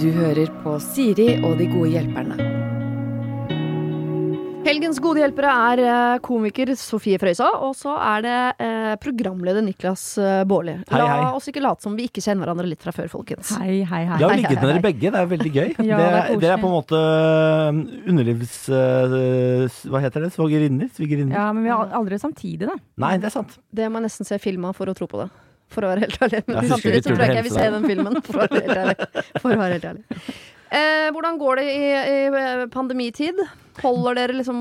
Du hører på Siri og de gode hjelperne. Helgens gode hjelpere er eh, komiker Sofie Frøysa, og så er det eh, programleder Niklas eh, Baarli. La hei. oss ikke late som vi ikke kjenner hverandre litt fra før, folkens. Hei, hei, hei. Jeg har ligget med dere begge, det er veldig gøy. Ja, det, det er det er på en måte underlivs... hva heter det? Svogerinner? Svigerinner? Ja, men vi har aldri samtidig, da. Nei, det er sant. Det må jeg nesten se filma for å tro på det. For å være helt ærlig. Men samtidig så tror jeg ikke jeg vil se den filmen. For å være helt ærlig. Være helt ærlig. Eh, hvordan går det i, i eh, pandemitid? Holder dere liksom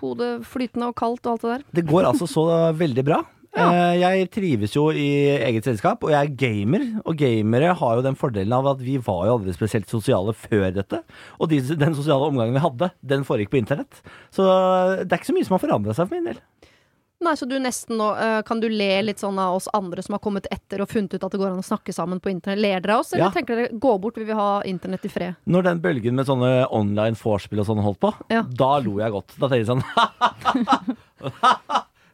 hodet flytende og kaldt og alt det der? Det går altså så veldig bra. Ja. Eh, Jeg trives jo i eget selskap, og jeg er gamer. Og gamere har jo den fordelen av at vi var jo aldri spesielt sosiale før dette. Og de, den sosiale omgangen vi hadde, den foregikk på internett. Så det er ikke så mye som har forandra seg for min del. Nei, så du nesten nå eh, Kan du le litt sånn av oss andre som har kommet etter og funnet ut at det går an å snakke sammen på internett? Ler dere av oss, eller Ja. tenker dere gå bort, vil vi ha internett i fred? Når den bølgen med sånne online vorspiel og sånn holdt på, Ja. da lo jeg godt. Da tenkte jeg sånn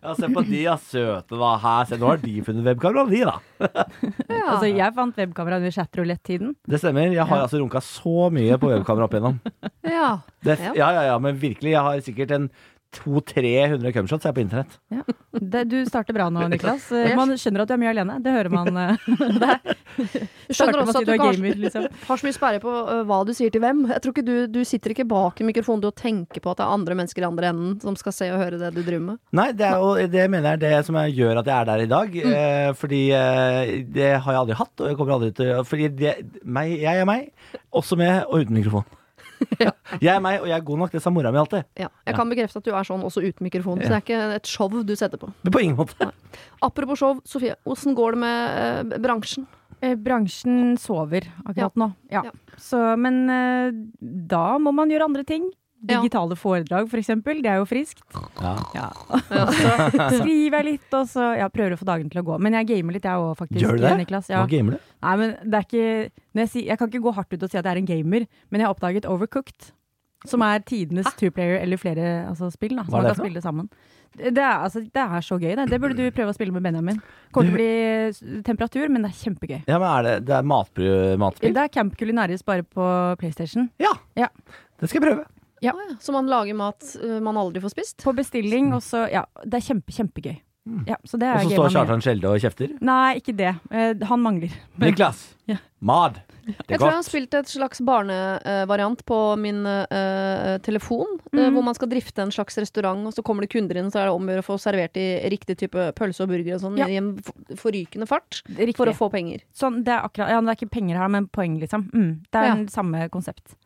Ja, se på de, ja, søte, da. Her, se, nå har de funnet webkamera, de, da. Altså, jeg fant webkamera under chatroulette-tiden. Det stemmer. Jeg har Ja. altså runka så mye på webkamera opp igjennom. Ja. Det, Ja. ja, ja, ja, men virkelig. Jeg har sikkert en 200-300 cumshots jeg på internett. Det, du starter bra nå, Niklas. Eh, Man skjønner at du er mye alene. Det hører man. eh, det Du skjønner også at du du er har, gamer, liksom. har så mye sperre på øh, hva du sier til hvem. Jeg tror ikke du, du sitter ikke bak i mikrofonen du og tenker på at det er andre mennesker i andre enden som skal se og høre det du driver med. Nei, det, er det mener jeg er det som jeg gjør at jeg er der i dag. Eh, fordi eh, det har jeg aldri hatt, og jeg kommer aldri til Fordi det, meg, jeg er meg, også med og uten mikrofon. Jeg er meg, og jeg er god nok. Det sa mora mi alltid. Ja. Jeg kan bekrefte at du er sånn også uten mikrofon, så det er ikke et show du setter på. Men på ingen måte. Apropos show, Sofie, åssen går det med øh, bransjen? Eh, Bransjen sover akkurat nå. Ja. Ja. Så, men eh, da må man gjøre andre ting. Ja. Digitale foredrag, for eksempel. Det er jo friskt. Ja. Ja. så skriver jeg litt, og så ja, prøver å få dagen til å gå. Men jeg gamer litt, jeg òg, faktisk. Gjør du det? Niklas. Ja. Hva gamer du? Nei, men det er ikke når jeg, sier, jeg kan ikke gå hardt ut og si at jeg er en gamer, men jeg har oppdaget Overcooked. Som er tidenes two-player eller flere altså, spill. Da, som man kan for spille sammen. Det er, altså, det er så gøy. Det. det burde du prøve å spille med Benjamin. Kommer til å bli temperatur, men det er kjempegøy. Ja, men er det, det er matspill? Det er Camp Culinaris bare på PlayStation. Ja. Ja. Det skal jeg prøve. Ja. Å ja, Så man lager mat øh, man aldri får spist? På bestilling, og så Ja, det er kjempe, kjempegøy. Ja, så det Mm. Og er så står. Kjartan Skjelde og kjefter. Nei, ikke det. Eh, han mangler. Niklas! Ja. Mad! Det Jeg er tror jeg har godt. spilt et slags barnevariant på min uh, telefon. Mm. Mhm. Hvor man skal drifte en slags restaurant, og så kommer det kunder inn, så er det om å gjøre å få servert i riktig type pølse og burger og sånn Ja. i en forrykende fart Riktig. for å få penger. Sånn, det er akkurat Ja, det er ikke penger her, men poeng, liksom. Mm, det er Ja. samme konsept.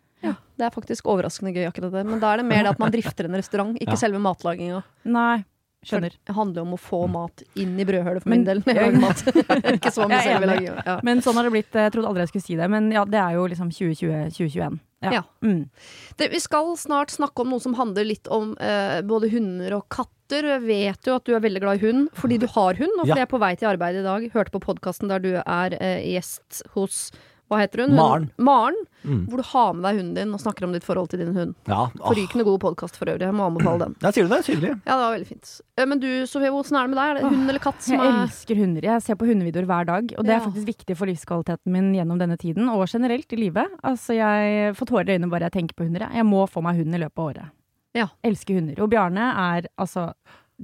Det er faktisk overraskende gøy, akkurat det. Men da er det mer det at man drifter en restaurant, ikke Ja. selve matlaginga. Nei, For skjønner. Det handler om å få mat inn i brødhølet for Men- min del. Når jeg lager mat. ikke så mye selv er enig. Ja. Men sånn har det blitt. Jeg trodde aldri jeg skulle si det, men ja, det er jo liksom 2020-2021. Ja. Mm. Det, vi skal snart snakke om noe som handler litt om eh, både hunder og katter. Jeg vet jo at du er veldig glad i hund fordi du har hund, og fordi Ja. jeg er på vei til arbeid i dag. Hørte på podkasten der du er eh, gjest hos hva heter hun? Maren. Maren. Mm. Hvor du har med deg hunden din og snakker om ditt forhold til din hund. Ja. Forrykende god podkast for øvrig. Jeg må anbefale den. Ja, sier du det? Tydelig. Ja, det var veldig fint. Eh, Men du Sofie, hvordan er det med deg? Er det hund eller katt som Jeg er elsker hunder. Jeg ser på hundevideoer hver dag, og det er faktisk viktig for livskvaliteten min gjennom denne tiden, og generelt i livet. Altså, jeg får tårer i øynene bare jeg tenker på hunder. jeg. Jeg må få meg hund i løpet av året. Ja. Elsker hunder. Og Bjarne er altså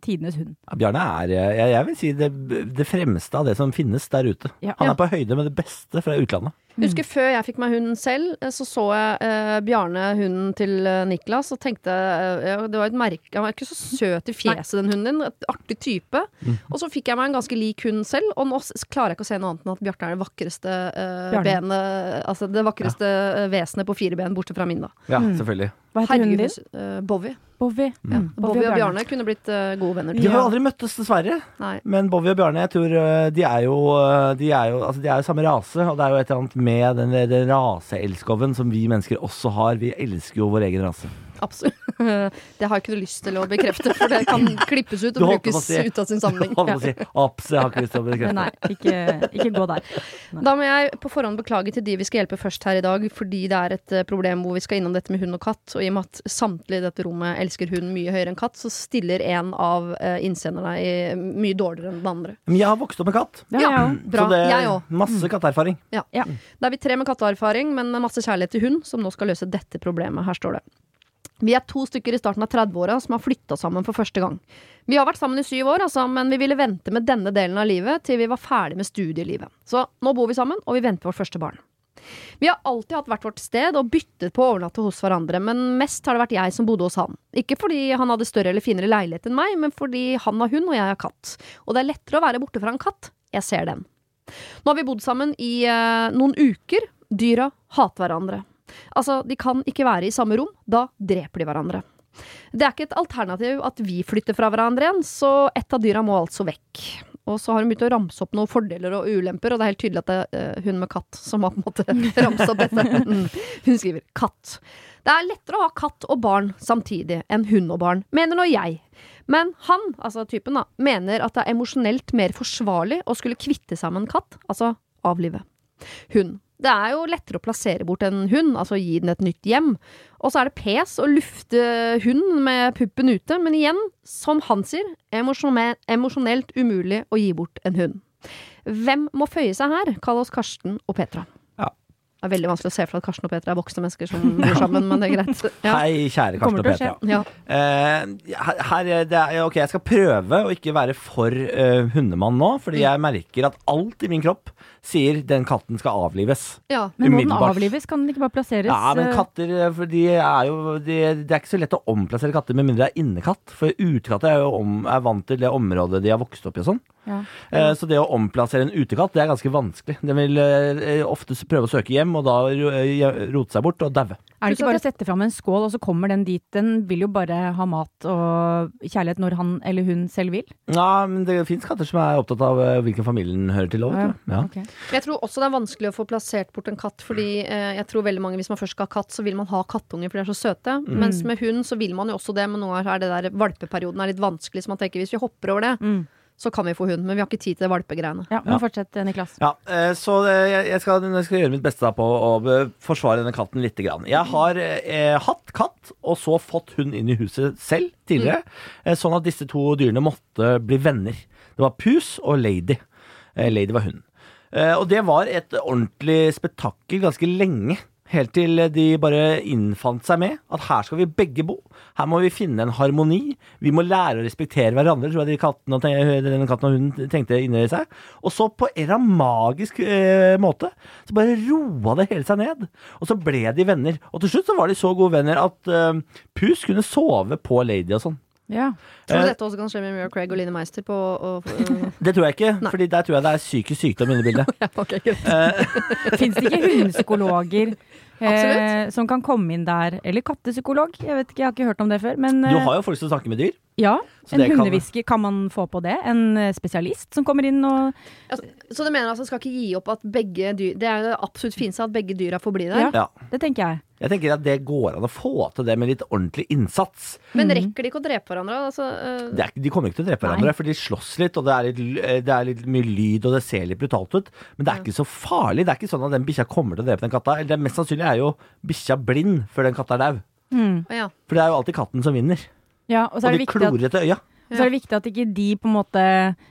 tidenes hund. Ja, Bjarne er, eh, jeg, jeg vil si, det, det fremste av det som finnes der ute. Ja. Han er på høyde med det beste fra utlandet. Jeg husker Før jeg fikk meg hunden selv, eh, så så jeg eh, Bjarne, hunden til eh, Niklas, og tenkte eh, ja, Det var et merke Han var ikke så søt i fjeset, den hunden din. Et artig type. Og så fikk jeg meg en ganske lik hund selv, og nå klarer jeg ikke å se noe annet enn at Bjarte er det vakreste eh, benet Altså det vakreste ja. vesenet på fire ben, bortsett fra min, da. Ja, Mm. selvfølgelig. Hva heter hunden din? uh, Bowie. Bowie. Ja. Mm. Bowie og Bjarne kunne blitt uh, gode venner. De har jo aldri møttes, dessverre. Nei. Men Bowie og Bjarne, jeg tror øh, de er jo, de er jo, altså de er jo samme rase. Og det er jo et eller annet med den, den raseelskoven som vi mennesker også har. Vi elsker jo vår egen rase. Absolutt. Det har jeg ikke noe lyst til å bekrefte, for det kan klippes ut og brukes si- ut av sin sammenheng. Holdt på å si Ops, jeg har ikke lyst til å bekrefte. nei, ikke, ikke gå der. Da må jeg på forhånd beklage til de vi skal hjelpe først her i dag, fordi det er et eh, problem hvor vi skal innom dette med hund og katt. Og i og med at samtlige i dette rommet elsker hund mye høyere enn katt, så stiller en av uh, innsenderne i, mye dårligere enn den andre. Men jeg har vokst opp med katt. Ja, ja. Bra. Så det er òg. masse katteerfaring. Da er vi tre med katteerfaring, men masse kjærlighet til hund, som nå skal løse dette problemet. Her står det. Vi er to stykker i starten av 30-åra som har flytta sammen for første gang. Vi har vært sammen i syv år, altså, men vi ville vente med denne delen av livet til vi var ferdig med studielivet. Så nå bor vi sammen, og vi venter vårt første barn. Vi har alltid hatt hvert vårt sted og byttet på å overnatte hos hverandre, men mest har det vært jeg som bodde hos han. Ikke fordi han hadde større eller finere leilighet enn meg, men fordi han har hund og jeg har katt. Og det er lettere å være borte fra en katt. Jeg ser den. Nå har vi bodd sammen i eh, noen uker. Dyra hater hverandre. Altså, de kan ikke være i samme rom. Da dreper de hverandre. Det er ikke et alternativ at vi flytter fra hverandre igjen, så ett av dyra må altså vekk. Og så har hun begynt å ramse opp noen fordeler og ulemper, og det er helt tydelig at det er eh, hun med katt som har på en måte ramset opp dette. Mm. Hun skriver katt. Det er lettere å ha katt og barn samtidig enn hund og barn, mener nå jeg. Men han, altså typen, da, mener at det er emosjonelt mer forsvarlig å skulle kvitte seg med en katt, altså avlive. Hund. Det er jo lettere å plassere bort en hund, altså gi den et nytt hjem. Og så er det pes å lufte hunden med puppen ute, men igjen, som han sier, emosjone- emosjonelt umulig å gi bort en hund. Hvem må føye seg her? Kall oss Karsten og Petra. Ja. Det er veldig vanskelig å se for at Karsten og Petra er voksne mennesker som bor sammen, men det er greit. Ja. Hei, kjære Karsten og. Petra. Ja. Uh, her, her er det, er- ok, jeg skal prøve å ikke være for uh, hundemann nå, fordi jeg merker at alt i min kropp sier den katten skal avlives. ja. Men må den avlives? Kan den ikke bare plasseres? Ja, men eh, katter eh, for de er jo de, Det er ikke så lett å omplassere katter med mindre det er innekatt. For utekatter er jo om, er vant til det området de har vokst opp i og sånn. ja. Eh, Så det å omplassere en utekatt, det er ganske vanskelig. Den vil eh, ofte prøve å søke hjem, og da eh, rote seg bort og daue. Er det ikke bare å sette fram en skål, og så kommer den dit? Den vil jo bare ha mat og kjærlighet når han eller hun selv vil. Ja, men det fins katter som er opptatt av hvilken familie den hører til. Vet ja. ok. Jeg tror også det er vanskelig å få plassert bort en katt, fordi eh, jeg tror veldig mange, hvis man først skal ha katt, så vil man ha kattunger, for de er så søte. Mens med hund så vil man jo også det, men nå er det der valpeperioden er litt vanskelig, så man tenker hvis vi hopper over det, Mm. så kan vi få hund. Men vi har ikke tid til det valpegreiene. Ja, men fortsett, Niklas. Ja, eh, så eh, jeg- skal, jeg skal gjøre mitt beste da på å eh, forsvare denne katten litt. Jeg har eh, hatt katt, og så fått hund inn i huset selv tidligere. Mm. Sånn at disse to dyrene måtte bli venner. Det var Pus og Lady. Eh, Lady var hunden. Eh, Og det var et ordentlig spetakkel ganske lenge. Helt til de bare innfant seg med at her skal vi begge bo. Her må vi finne en harmoni. Vi må lære å respektere hverandre, tror jeg de katten og den katten og hunden tenkte inni seg. Og så på en eller annen magisk eh, måte så bare roa det hele seg ned. Og så ble de venner. Og til slutt så var de så gode venner at eh, Pus kunne sove på Lady og sånn. Ja. Tror du Eh, dette også kan skje med Mira Craig og Line Meister på og, øh, Det tror jeg ikke, Nei. Fordi der tror jeg det er psykisk sykdom inne i bildet. ja, okay, greit. Fins det ikke hundepsykologer eh, som kan komme inn der? Eller kattepsykolog? Jeg vet ikke, jeg har ikke hørt om det før. Men Du eh, har jo folk som snakker med dyr. Ja, Så en kan- hundehvisker, kan man få på det? En eh, spesialist som kommer inn og Altså, så du mener altså skal ikke gi opp at begge dyr Det er det absolutt fineste at begge dyra får bli der? Ja. Ja. Det tenker jeg. Jeg tenker at det går an å få til det med litt ordentlig innsats. Men Mm. rekker de ikke å drepe hverandre? Altså, øh, Det er, de kommer ikke til å drepe Nei. hverandre, for de slåss litt, og det er litt, eh, det er litt mye lyd, og det ser litt brutalt ut. Men det er ikke så farlig. Det er ikke sånn at den bikkja kommer til å drepe den katta. Eller det mest sannsynlig er jo bikkja blind før den katta er dau. Mm. For det er jo alltid katten som vinner. Ja, og så Og er de klorete øya. Så er det viktig at ikke de på en måte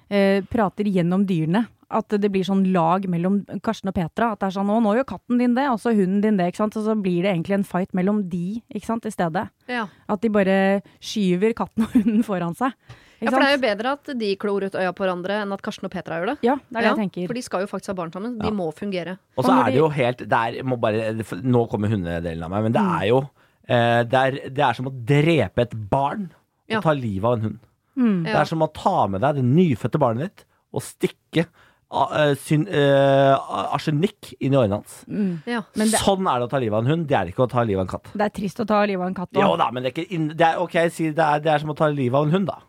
eh, prater gjennom dyrene. At det blir sånn lag mellom Karsten og Petra. At det er sånn 'Å, nå gjør katten din det, og så hunden din det', ikke sant. Og så blir det egentlig en fight mellom de, ikke sant, i stedet. ja. At de bare skyver katten og hunden foran seg. Ikke Ja, for det er jo bedre at de klor ut øya på hverandre enn at Karsten og Petra gjør det. Ja, det er det Ja, jeg tenker. For de skal jo faktisk ha barn sammen. De Ja. må fungere. Og så er det jo helt det er, må bare, Nå kommer hundedelen av meg, men det Mm. er jo det, er, det er som å drepe et barn og Ja. ta livet av en hund. Mm. Det er som å ta med deg det nyfødte barnet ditt og stikke uh, eh, eh, arsenikk inn i øynene hans. Mm. Ja. Det- sånn er det å ta livet av en hund. Det er ikke å ta livet av en katt. Det er trist å ta livet av en katt Jo òg. da, det er ikke det er, Ok, si det er, det er som å ta livet av en hund, da.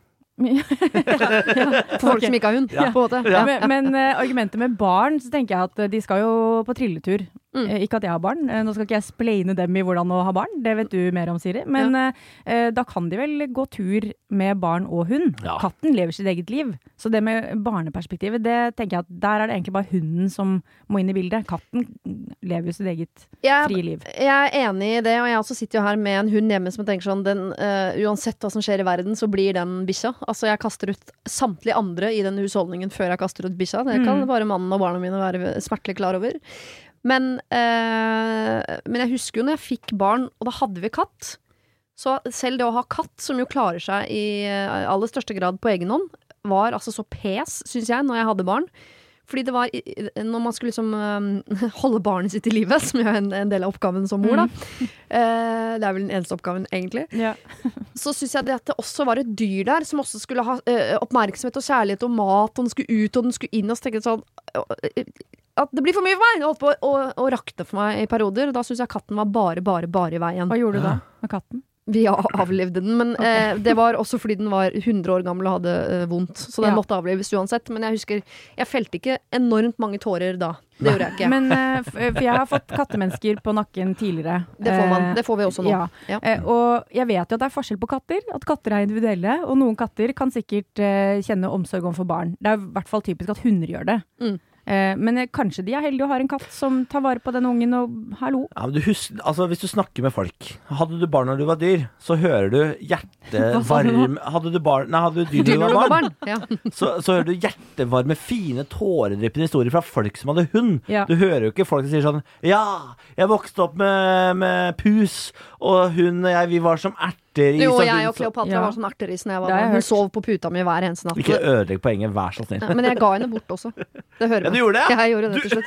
For folk som ikke har hund. Ja. På en måte. Ja. Men, men uh, argumentet med barn, så tenker jeg at eh, de skal jo på trilletur. Mm. Eh, ikke at jeg har barn. Eh, Nå skal ikke jeg spleine dem i hvordan å ha barn, det vet du mer om, Siri. Men ja. eh, da kan de vel gå tur med barn og hund. Ja. Katten lever sitt eget liv. Så det med barneperspektivet, det tenker jeg at der er det egentlig bare hunden som må inn i bildet. Katten lever jo sitt eget Jeg, frie liv. jeg er enig i det, og jeg også sitter jo her med en hund hjemme som tenker sånn den, uh, Uansett hva som skjer i verden, så blir den bikkja. Altså, jeg kaster ut samtlige andre i den husholdningen før jeg kaster ut bikkja. Det kan Mm. bare mannen og barna mine være smertelig klar over. Men, eh, men jeg husker jo når jeg fikk barn, og da hadde vi katt. Så selv det å ha katt, som jo klarer seg i eh, aller største grad på egen hånd, var altså så pes, syns jeg, når jeg hadde barn. Fordi det var Når man skulle liksom holde barnet sitt i live, som jo er en, en del av oppgaven som mor, da. Eh, det er vel den eneste oppgaven, egentlig. Ja. Så syns jeg det at det også var et dyr der som også skulle ha eh, oppmerksomhet og kjærlighet og mat, og den skulle ut og den skulle inn, og så tenkte jeg sånn At det blir for mye for meg! Det holdt på å, å, å rakne for meg i perioder. Og da syns jeg katten var bare, bare, bare i veien. Hva gjorde du da med katten? Vi a- avlivde den, men eh, det var også fordi den var 100 år gammel og hadde eh, vondt. Så den Ja. måtte avlives uansett. Men jeg husker Jeg felte ikke enormt mange tårer da. Det gjorde jeg ikke. Men, eh, for jeg har fått kattemennesker på nakken tidligere. det får man. Eh, Det får vi også nå. Ja. Ja. Eh, og jeg vet jo at det er forskjell på katter, at katter er individuelle. Og noen katter kan sikkert eh, kjenne omsorg overfor barn. Det er i hvert fall typisk at hunder gjør det. Mm. Eh, men eh, kanskje de er heldige og har en katt som tar vare på den ungen og hallo. Ja, men du husk, altså Hvis du snakker med folk Hadde du barn når du var dyr, så hører du hjertevarme Hadde du barn Nei, hadde du dyr når du var barn, Ja. så, så hører du hjertevarme, fine, tåredryppende historier fra folk som hadde hund. Ja. Du hører jo ikke folk som sier sånn Ja, jeg vokste opp med, med pus, og hun og jeg, vi var som erter i Jo, jeg og Kleopatra Ja. var sånn erteris da jeg var barn. Hun sov på puta mi hver eneste natt. Ikke ødelegg poenget, vær så snill. Ja, Men jeg ga henne bort også. Det hører Ja, du gjorde det? Jeg gjorde det til slutt.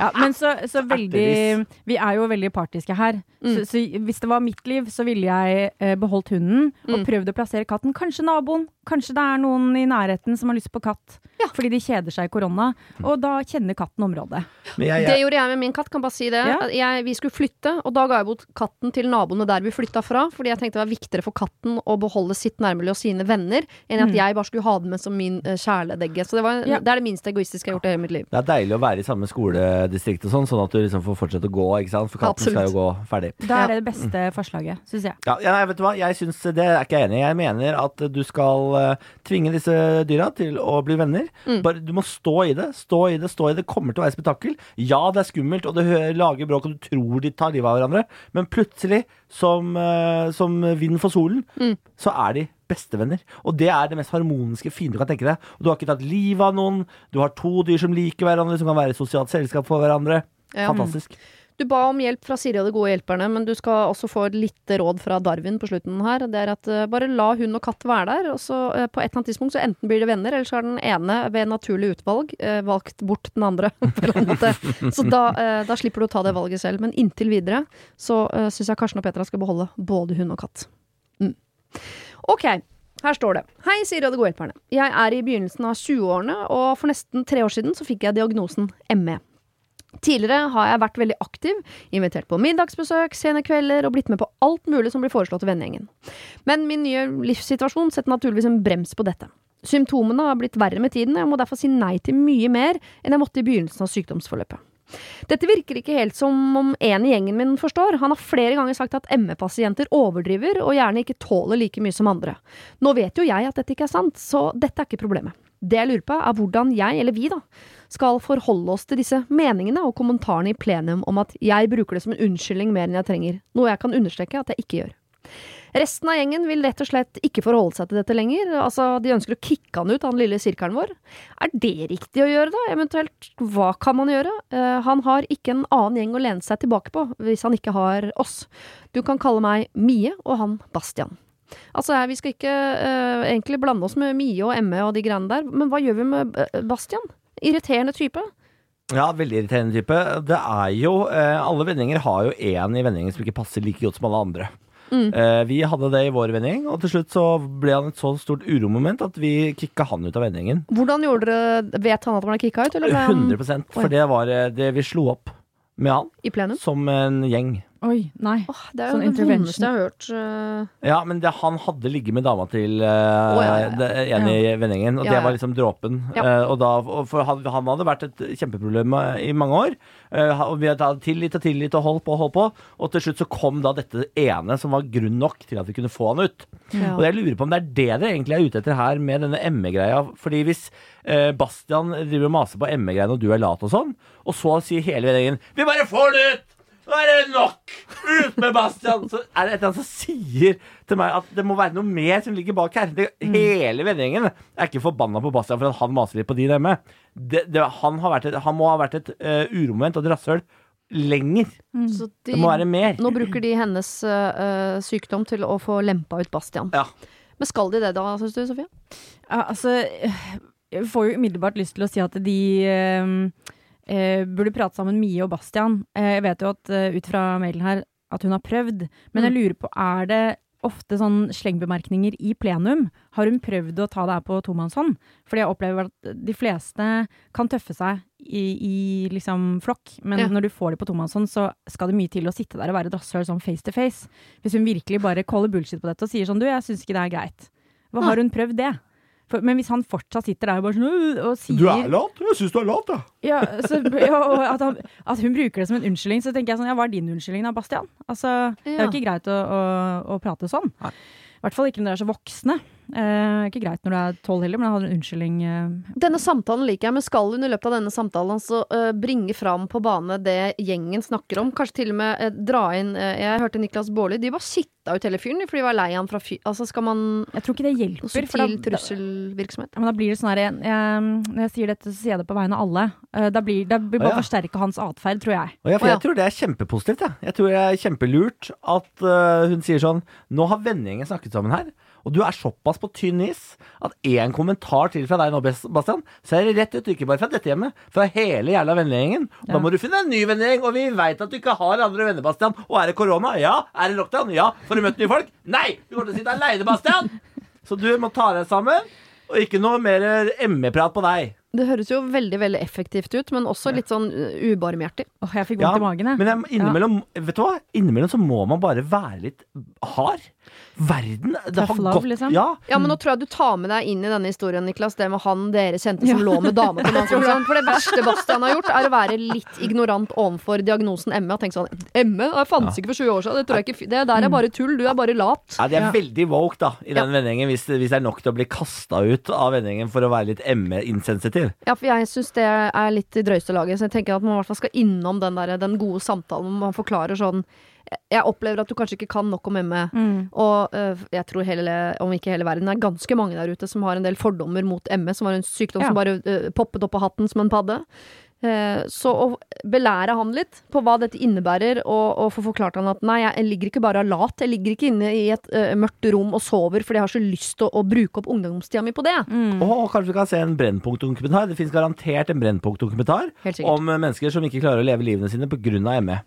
Ja, men så, så veldig Vi er jo veldig partiske her. Mm. Så, så hvis det var mitt liv, så ville jeg eh, beholdt hunden og Mm. prøvd å plassere katten. Kanskje naboen. Kanskje det er noen i nærheten som har lyst på katt. Ja. Fordi de kjeder seg i korona. Og da kjenner katten området. Men jeg, Det gjorde jeg med min katt, kan bare si det. Ja. Jeg, vi skulle flytte, og da ga jeg bort katten til naboene der vi flytta fra. Fordi jeg tenkte det var viktigere for katten å beholde sitt nærmiljø og sine venner, enn at Mm. jeg bare skulle ha den med som min uh, kjæledegge. Så det, var, Ja. det er det minste egoistiske jeg har gjort i hele mitt liv. det er deilig å være i samme skoledistrikt og sånn, sånn at du liksom får fortsette å gå, ikke sant? For katten skal jo gå ferdig. Det er det beste forslaget, syns jeg. Ja, ja, nei, vet du hva? Jeg syns det er ikke jeg enig i. Jeg mener at du skal eh, tvinge disse dyra til å bli venner. Mm. Bare, du må stå i det. Stå i det, stå i det. Kommer til å være spetakkel. Ja, det er skummelt, og det hø- lager bråk, og du tror de tar livet av hverandre. Men plutselig, som, eh, som vind for solen, Mm. så er de bestevenner. Og det er det mest harmoniske, fine du kan tenke deg. Og du har ikke tatt livet av noen. Du har to dyr som liker hverandre, som kan være i sosialt selskap for hverandre. Ja. Fantastisk. Du ba om hjelp fra Siri og de gode hjelperne, men du skal også få et lite råd fra Darwin på slutten her. Det er at eh, bare la hund og katt være der, og så eh, på et eller annet tidspunkt så enten blir det venner, eller så er den ene ved naturlig utvalg eh, valgt bort den andre. på en eller annen måte. Så da, da slipper du å ta det valget selv. Men inntil videre så syns jeg Karsten og Petra skal beholde både hund og katt. Mm. Ok, her står det. Hei, sier ADHD-hjelperne. Jeg er i begynnelsen av 20-årene, og for nesten tre år siden så fikk jeg diagnosen ME. Tidligere har jeg vært veldig aktiv, invitert på middagsbesøk, sene kvelder og blitt med på alt mulig som blir foreslått til vennegjengen. Men min nye livssituasjon setter naturligvis en brems på dette. Symptomene har blitt verre med tiden, og jeg må derfor si nei til mye mer enn jeg måtte i begynnelsen av sykdomsforløpet. Dette virker ikke helt som om en i gjengen min forstår. Han har flere ganger sagt at ME-pasienter overdriver og gjerne ikke tåler like mye som andre. Nå vet jo jeg at dette ikke er sant, så dette er ikke problemet. Det jeg lurer på, er hvordan jeg, eller vi, da, skal forholde oss til disse meningene og kommentarene i plenum om at jeg bruker det som en unnskyldning mer enn jeg trenger, noe jeg kan understreke at jeg ikke gjør. Resten av gjengen vil rett og slett ikke forholde seg til dette lenger. Altså, De ønsker å kicke han ut han lille sirkelen vår. Er det riktig å gjøre, da? Eventuelt, hva kan man gjøre? Uh, han har ikke en annen gjeng å lene seg tilbake på, hvis han ikke har oss. Du kan kalle meg Mie, og han Bastian. Altså, Vi skal ikke uh, egentlig blande oss med Mie og Emme og de greiene der, men hva gjør vi med eh, Bastian? Irriterende type. Ja, veldig irriterende type. Det er jo eh, Alle vendinger har jo én i vendingen som ikke passer like godt som alle andre. Mm. Eh, vi hadde det i vår vending, og til slutt så ble han et så stort uromoment at vi kicka han ut av vendingen. Hvordan gjorde dere Vet han at han ble kicka ut, eller 100% For det var eh, det vi slo opp med han i plenum? som en gjeng. Oi, nei. Åh, det er jo Sånn det vondeste jeg har hørt. Ja, men det, han hadde ligget med dama til uh, oh, ja, ja, ja. det ene i vennegjengen, og Ja, det var liksom dråpen. Og da, for han, han hadde vært et kjempeproblem eh, i mange år. Eh, og vi hadde tillit og tillit og holdt på og holdt på. Og til slutt så kom da dette ene som var grunn nok til at vi kunne få han ut. Ja. Og jeg lurer på om det er det dere egentlig er ute etter her med denne ME-greia. Fordi hvis Bastian driver og maser på ME-greiene og du er lat og sånn, og så sier hele vennegjengen 'Vi bare får det ut!' Nå er det nok! Ut med Bastian! Så er det et eller annet som sier til meg at det må være noe mer som ligger bak her. Det, Hele vennegjengen er ikke forbanna på Bastian for at han maser litt på de hjemme. Det, det, han, har vært et, han må ha vært et uh, uromvendt og et rasshøl lenger. Så de, Det må være mer. nå bruker de hennes uh, sykdom til å få lempa ut Bastian. Ja. Men skal de det da, syns du, Sofie? Ja, altså, jeg får jo umiddelbart lyst til å si at de eh, eh, burde prate sammen, Mie og Bastian. Eh, jeg vet jo at eh, ut fra mailen her at hun har prøvd, men jeg lurer på, er det ofte sånn slengbemerkninger i plenum? Har hun prøvd å ta det her på tomannshånd? Fordi jeg opplever at de fleste kan tøffe seg i, i liksom flokk, men Ja. når du får det på tomannshånd, så skal det mye til å sitte der og være rasshøl sånn face to face. Hvis hun virkelig bare caller bullshit på dette og sier sånn du, jeg syns ikke det er greit. Hva har hun prøvd det? For, men hvis han fortsatt sitter der og bare sånn «Øh», og sier lat? Jeg syns du er lat, jeg. ja, så, ja, og at, han, at hun bruker det som en unnskyldning, så tenker jeg sånn Ja, hva er din unnskyldning da, Bastian? Altså, Det er jo ikke greit å, å, å prate sånn. I hvert fall ikke når dere er så voksne. Eh, ikke greit når du er tolv heller, men jeg hadde en unnskyldning. Eh. Denne samtalen liker jeg, men skal hun i løpet av denne samtalen altså eh, bringe fram på bane det gjengen snakker om? Kanskje til og med øh, dra inn øh, Jeg hørte Niklas Baarli, de bare kitta ut hele fyren for de var lei han fra fyr... Altså skal man Jeg tror ikke det hjelper. Subtil for da- da- trusselvirksomhet? Ja, men da blir det sånn her jeg, jeg, Når jeg sier dette, så sier jeg det på vegne av alle. Eh, da blir det blir bare Å, ja. forsterke hans atferd, tror jeg. Og jeg, for ja. jeg tror det er kjempepositivt. Jeg, jeg tror det er kjempelurt at uh, hun sier sånn Nå har vennegjengen snakket sammen her, og du er såpass på tynn is at én kommentar til fra deg nå, Bastian, så er det rett ut, ikke bare fra dette hjemmet, fra hele jævla vennegjengen. Ja. Da må du finne en ny vennegjeng, og vi veit at du ikke har andre venner, Bastian. Og er det korona? Ja. Er det lockdown? Ja. Får du møtt nye folk? Nei! Du kommer til å sitte aleine, Bastian! Så du må ta deg sammen, og ikke noe mer ME-prat på deg. Det høres jo veldig veldig effektivt ut, men også litt sånn øh, ubarmhjertig. Åh, jeg fikk vondt i magen, jeg. Men jeg, innimellom, vet du hva? Innimellom så må man bare være litt hard. Verden det har love, gått liksom? Ja. Ja, men nå tror jeg du tar med deg inn i denne historien, Niklas, det med han dere kjente som lå med dame på Mannsson. For det verste Bastian har gjort, er å være litt ignorant overfor diagnosen ME og tenke sånn ME? Det fantes ikke for 20 år siden. Det, tror jeg ikke, det der er bare tull. Du er bare lat. Ja, De er Ja. veldig woke da i den vendingen, hvis, hvis det er nok til å bli kasta ut av vendingen for å være litt ME-insensitiv. Ja, for jeg syns det er litt i drøyeste laget, så jeg tenker at man i hvert fall skal innom den, der, den gode samtalen hvor man forklarer sånn Jeg opplever at du kanskje ikke kan nok om ME. Mm. Og uh, jeg tror hele, om ikke hele verden, det er ganske mange der ute som har en del fordommer mot ME, som var en sykdom Ja. som bare uh, poppet opp av hatten som en padde. Eh, så å belære han litt på hva dette innebærer, og, og få forklart han at nei, jeg ligger ikke bare lat, jeg ligger ikke inne i et uh, mørkt rom og sover fordi jeg har så lyst til å, å bruke opp ungdomstida mi på det. Mm. Og kanskje vi kan se en Brennpunkt-dokumentar. Det fins garantert en Brennpunkt-dokumentar om mennesker som ikke klarer å leve livene sine pga. ME.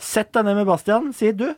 Sett deg ned med Bastian. Si du.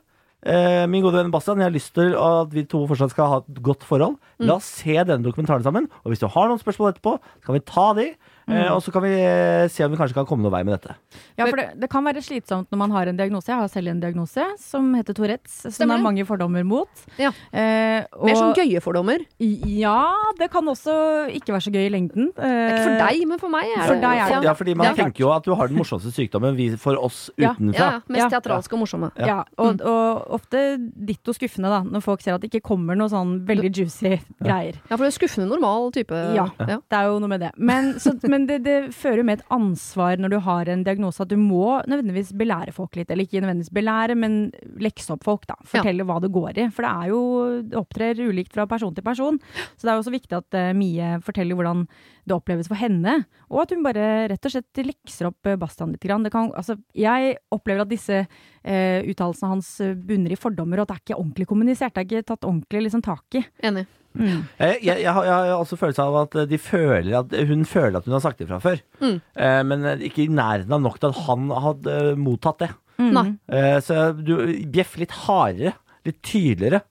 Eh, min gode venn Bastian, jeg har lyst til at vi to fortsatt skal ha et godt forhold. Mm. La oss se denne dokumentaren sammen. Og hvis du har noen spørsmål etterpå, så kan vi ta de. Eh, og så kan vi eh, se om vi kanskje kan komme noen vei med dette. Ja, for det, det kan være slitsomt når man har en diagnose. Jeg har selv en diagnose som heter Tourettes, som Stemmer det er mange fordommer mot. Ja. Eh, og, Mer sånn gøye fordommer. Ja, det kan også ikke være så gøy i lengden. Det er ikke for deg, men for meg er For deg er det. Ja. Ja, fordi man det er tenker jo at du har den morsomste sykdommen vi, for oss utenfra. Ja, mest Ja. teatralske og morsomme. Ja, og, og ofte ditto skuffende, da, når folk ser at det ikke kommer noe sånn veldig juicy greier. Ja, for du er skuffende normal type. Ja, ja. det er jo noe med det. Men, så, men det, det fører jo med et ansvar når du har en diagnose, at du må nødvendigvis belære folk litt. Eller ikke nødvendigvis belære, men lekse opp folk, da. Fortelle hva det går i. For det er jo Det opptrer ulikt fra person til person. Så det er jo også viktig at uh, Mie forteller hvordan det oppleves for henne. Og at hun bare rett og slett lekser opp uh, Bastian litt. Grann. Det kan, altså, jeg opplever at disse uh, uttalelsene hans bunner i fordommer, og at det er ikke ordentlig kommunisert. Det er ikke tatt ordentlig liksom, tak i. Enig. Mm. Jeg, jeg, jeg, har, også følelse av at de føler at hun føler at hun har sagt det fra før. Mm. Eh, men ikke i nærheten av nok til at han hadde eh, mottatt det. Mm. Eh, så du bjeff litt hardere, litt tydeligere.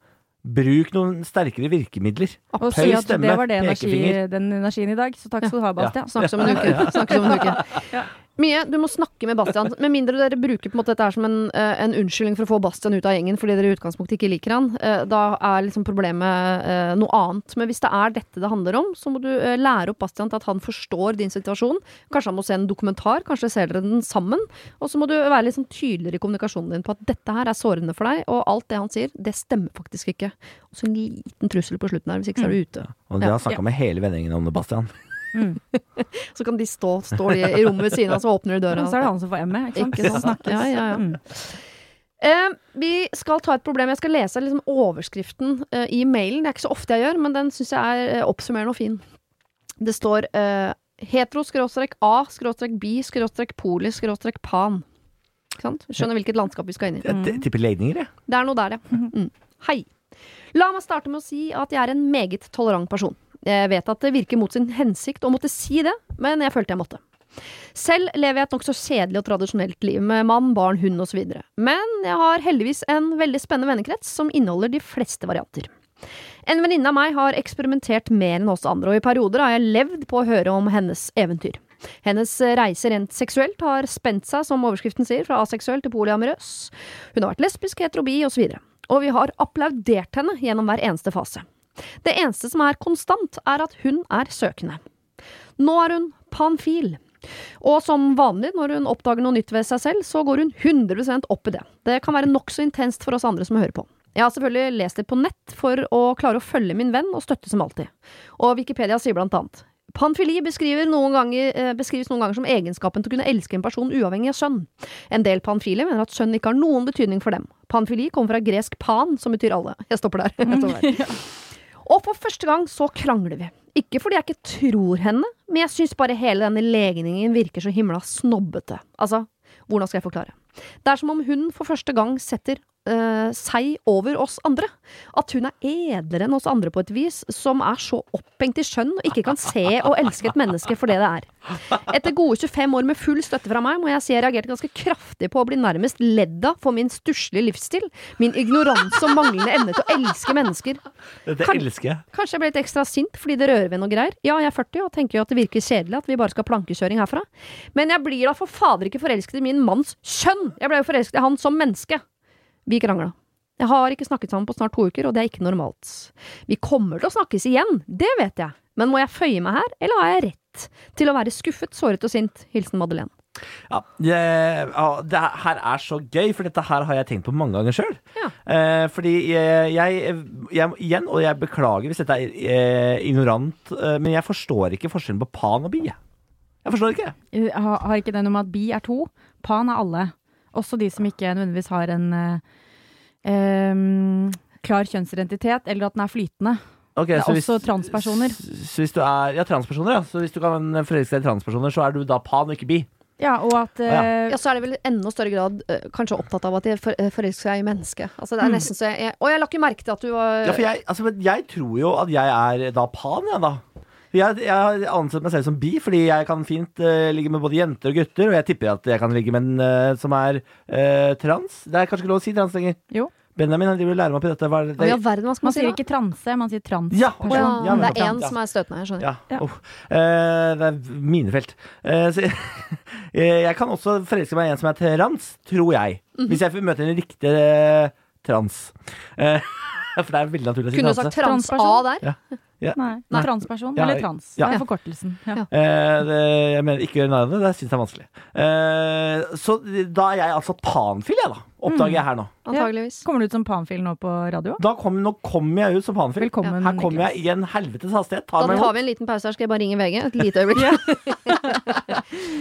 Bruk noen sterkere virkemidler. Og Høy si stemme, det var det energi, den energien i dag, så takk skal du ha, Bastian. Snakkes om en uke. Snakkes om en uke. Mye. Du må snakke med Bastian. Med mindre dere bruker på en måte dette her som en, eh, en unnskyldning for å få Bastian ut av gjengen fordi dere i utgangspunktet ikke liker han. eh, da er liksom problemet eh, noe annet. Men hvis det er dette det handler om, så må du lære opp Bastian til at han forstår din situasjon. Kanskje han må se en dokumentar, kanskje ser dere den sammen. Og så må du være litt sånn tydeligere i kommunikasjonen din på at dette her er sårende for deg, og alt det han sier, det stemmer faktisk ikke. Og så en liten trussel på slutten her, hvis ikke så er du ute. Og det Ja. har snakka med hele vennegjengen om det, Bastian. Så kan de stå, stå de i rommet ved siden av, så åpner de døra. Og så er det han som får M-et, ikke sant? Ikke sant? Snakkes. Ja, ja, ja. Mm. Eh, vi skal ta et problem. Jeg skal lese liksom overskriften eh, i mailen. Det er ikke så ofte jeg gjør, men den syns jeg er eh, oppsummerende og fin. Det står eh, hetero-a-bi-poli-pan. Ikke sant? Skjønner hvilket landskap vi skal inn i. Jeg t- tipper legninger, jeg. Det er noe der, ja. Mm. Hei. La meg starte med å si at jeg er en meget tolerant person. Jeg vet at det virker mot sin hensikt å måtte si det, men jeg følte jeg måtte. Selv lever jeg et nokså kjedelig og tradisjonelt liv med mann, barn, hund osv. Men jeg har heldigvis en veldig spennende vennekrets som inneholder de fleste varianter. En venninne av meg har eksperimentert mer enn oss andre, og i perioder har jeg levd på å høre om hennes eventyr. Hennes reise rent seksuelt har spent seg, som overskriften sier, fra aseksuell til polyamorøs. Hun har vært lesbisk, heterobi osv. Og vi har applaudert henne gjennom hver eneste fase. Det eneste som er konstant, er at hun er søkende. Nå er hun panfil. Og som vanlig når hun oppdager noe nytt ved seg selv, så går hun 100 opp i det. Det kan være nokså intenst for oss andre som hører på. Jeg har selvfølgelig lest det på nett for å klare å følge min venn og støtte som alltid. Og Wikipedia sier blant annet Panfili beskriver noen ganger, eh, beskrives noen ganger som egenskapen til å kunne elske en person uavhengig av sønn. En del panfile mener at sønn ikke har noen betydning for dem. Panfili kommer fra gresk pan, som betyr alle. Jeg stopper der. Jeg stopper der. Og for første gang så krangler vi. Ikke fordi jeg ikke tror henne, men jeg syns bare hele denne legningen virker så himla snobbete. Altså, hvordan skal jeg forklare? Det er som om hun for første gang setter eh, seg over oss andre. At hun er edlere enn oss andre på et vis, som er så opphengt i skjønn og ikke kan se og elske et menneske for det det er. Etter gode 25 år med full støtte fra meg, må jeg si jeg reagerte ganske kraftig på å bli nærmest ledd av for min stusslige livsstil, min ignoranse og manglende evne til å elske mennesker. Dette Kan- elsker jeg. Kanskje jeg ble litt ekstra sint fordi det rører ved noe greier. Ja, jeg er 40 og tenker jo at det virker kjedelig at vi bare skal ha plankekjøring herfra. Men jeg blir da for fader ikke forelsket i min manns kjønn! Jeg ble jo forelsket i han som menneske. Vi krangla. Jeg har ikke snakket sammen på snart to uker, og det er ikke normalt. Vi kommer til å snakkes igjen, det vet jeg. Men må jeg føye meg her, eller har jeg rett til å være skuffet, såret og sint? Hilsen Madeleine. Ja, jeg, ja, det her er så gøy, for dette her har jeg tenkt på mange ganger sjøl. Ja. Eh, fordi jeg, jeg, jeg Igjen, og jeg beklager hvis dette er eh, ignorant, eh, men jeg forstår ikke forskjellen på pan og bi. jeg. Forstår ikke. Har har ikke det noe med at bi er to? Pan er alle. Også de som ikke nødvendigvis har en eh, klar kjønnsidentitet, eller at den er flytende. Okay, Det er også hvis- transpersoner. Så, hvis du er Ja, transpersoner, ja. Så hvis du kan forelske deg i transpersoner, så er du da pan og ikke bi. Ja, og at eh, Ja, så er det vel i enda større grad eh, kanskje opptatt av at de for, forelsker seg i mennesket. Altså, det er nesten så jeg, jeg Og jeg la ikke merke til at du var Ja, for jeg, altså, men jeg tror jo at jeg er da pan, jeg, da. Jeg, jeg har ansett meg selv som bi, fordi jeg kan fint uh, ligge med både jenter og gutter. Og jeg tipper at jeg kan ligge med en uh, som er uh, trans. Det er kanskje ikke lov å si trans lenger. Jo. Benjamin han driver og lærer meg opp i dette. Hva er det? Hva verden, hva skal man man si sier ikke transe, man sier transperson. Ja, okay. ja, Ja, det er én ja. som er støtende, jeg skjønner. Ja. Ja. uff. Eh, det er minefelt. Eh, så, eh, jeg kan også forelske meg i en som er trans, tror jeg. Mhm. Hvis jeg møter en riktig trans. Eh, for det er veldig naturlig å si Kunne du sagt trans A Transperson? Nei, Nei. transperson Ja, eller trans. ja. Det er forkortelsen. Ja. Eh, det, jeg mener ikke gjøre narr av det, det syns jeg er vanskelig. Eh, så da er jeg altså panfil, jeg, da. Oppdager jeg her nå. Antageligvis. Kommer du ut som panfil nå på radio? Da kom, nå kommer jeg ut som panfil. Velkommen, Her kommer jeg i en helvetes hastighet. Da Tar meg tar vi en liten pause her, skal jeg bare ringe VG. Et lite øyeblikk.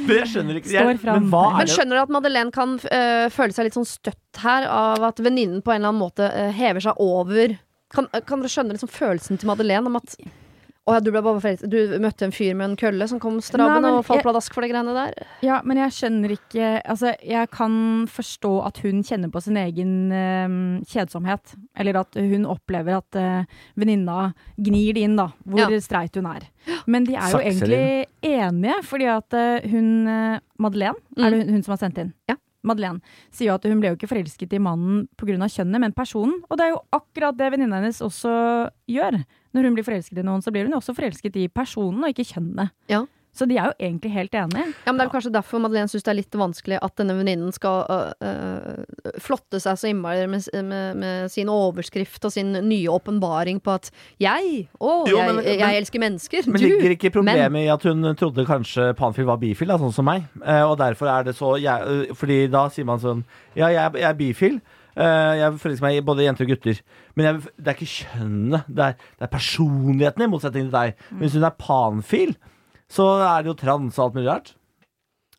Men jeg skjønner ikke jeg. Men hva Men er skjønner du at Madeleine kan øh, føle seg litt sånn støtt her av at venninnen på en eller annen måte øh, hever seg over Kan, kan dere skjønne liksom følelsen til Madeleine om at Oh, ja, du ble bare. Du møtte en fyr med en kølle som kom strabbende og falt pladask for de greiene der. Ja, men jeg skjønner ikke Altså, jeg kan forstå at hun kjenner på sin egen uh, kjedsomhet. Eller at hun opplever at uh, venninna gnir det inn, da, hvor Ja. streit hun er. Men de er jo Sakselin. egentlig enige, fordi at uh, hun eh, Madeleine, Mm. er det hun, hun som har sendt inn? Ja. Madeleine sier jo at hun ble jo ikke forelsket i mannen pga. kjønnet, men personen. Og det er jo akkurat det venninna hennes også gjør. Når hun blir forelsket i noen, så blir hun jo også forelsket i personen, og ikke kjønnet. Ja. Så de er jo egentlig helt enige. Ja, men Det er kanskje derfor Madeleine syns det er litt vanskelig at denne venninnen skal øh, øh, flotte seg så innmari med, med, med sin overskrift og sin nye åpenbaring på at jeg, å, Jo, jeg, men- jeg, men- elsker mennesker. Men du, ligger ikke problemet men- i at hun trodde kanskje Panfil var bifil, da, sånn som meg? Eh, og derfor er det så jeg, øh, Fordi da sier man sånn Ja, jeg, jeg er bifil. Uh, jeg forelsker meg i både jenter og gutter. Men jeg, det er ikke kjønnet, det er, det er personligheten, i motsetning til deg. Men hvis hun er panfil, så er det jo trans og alt mulig rart.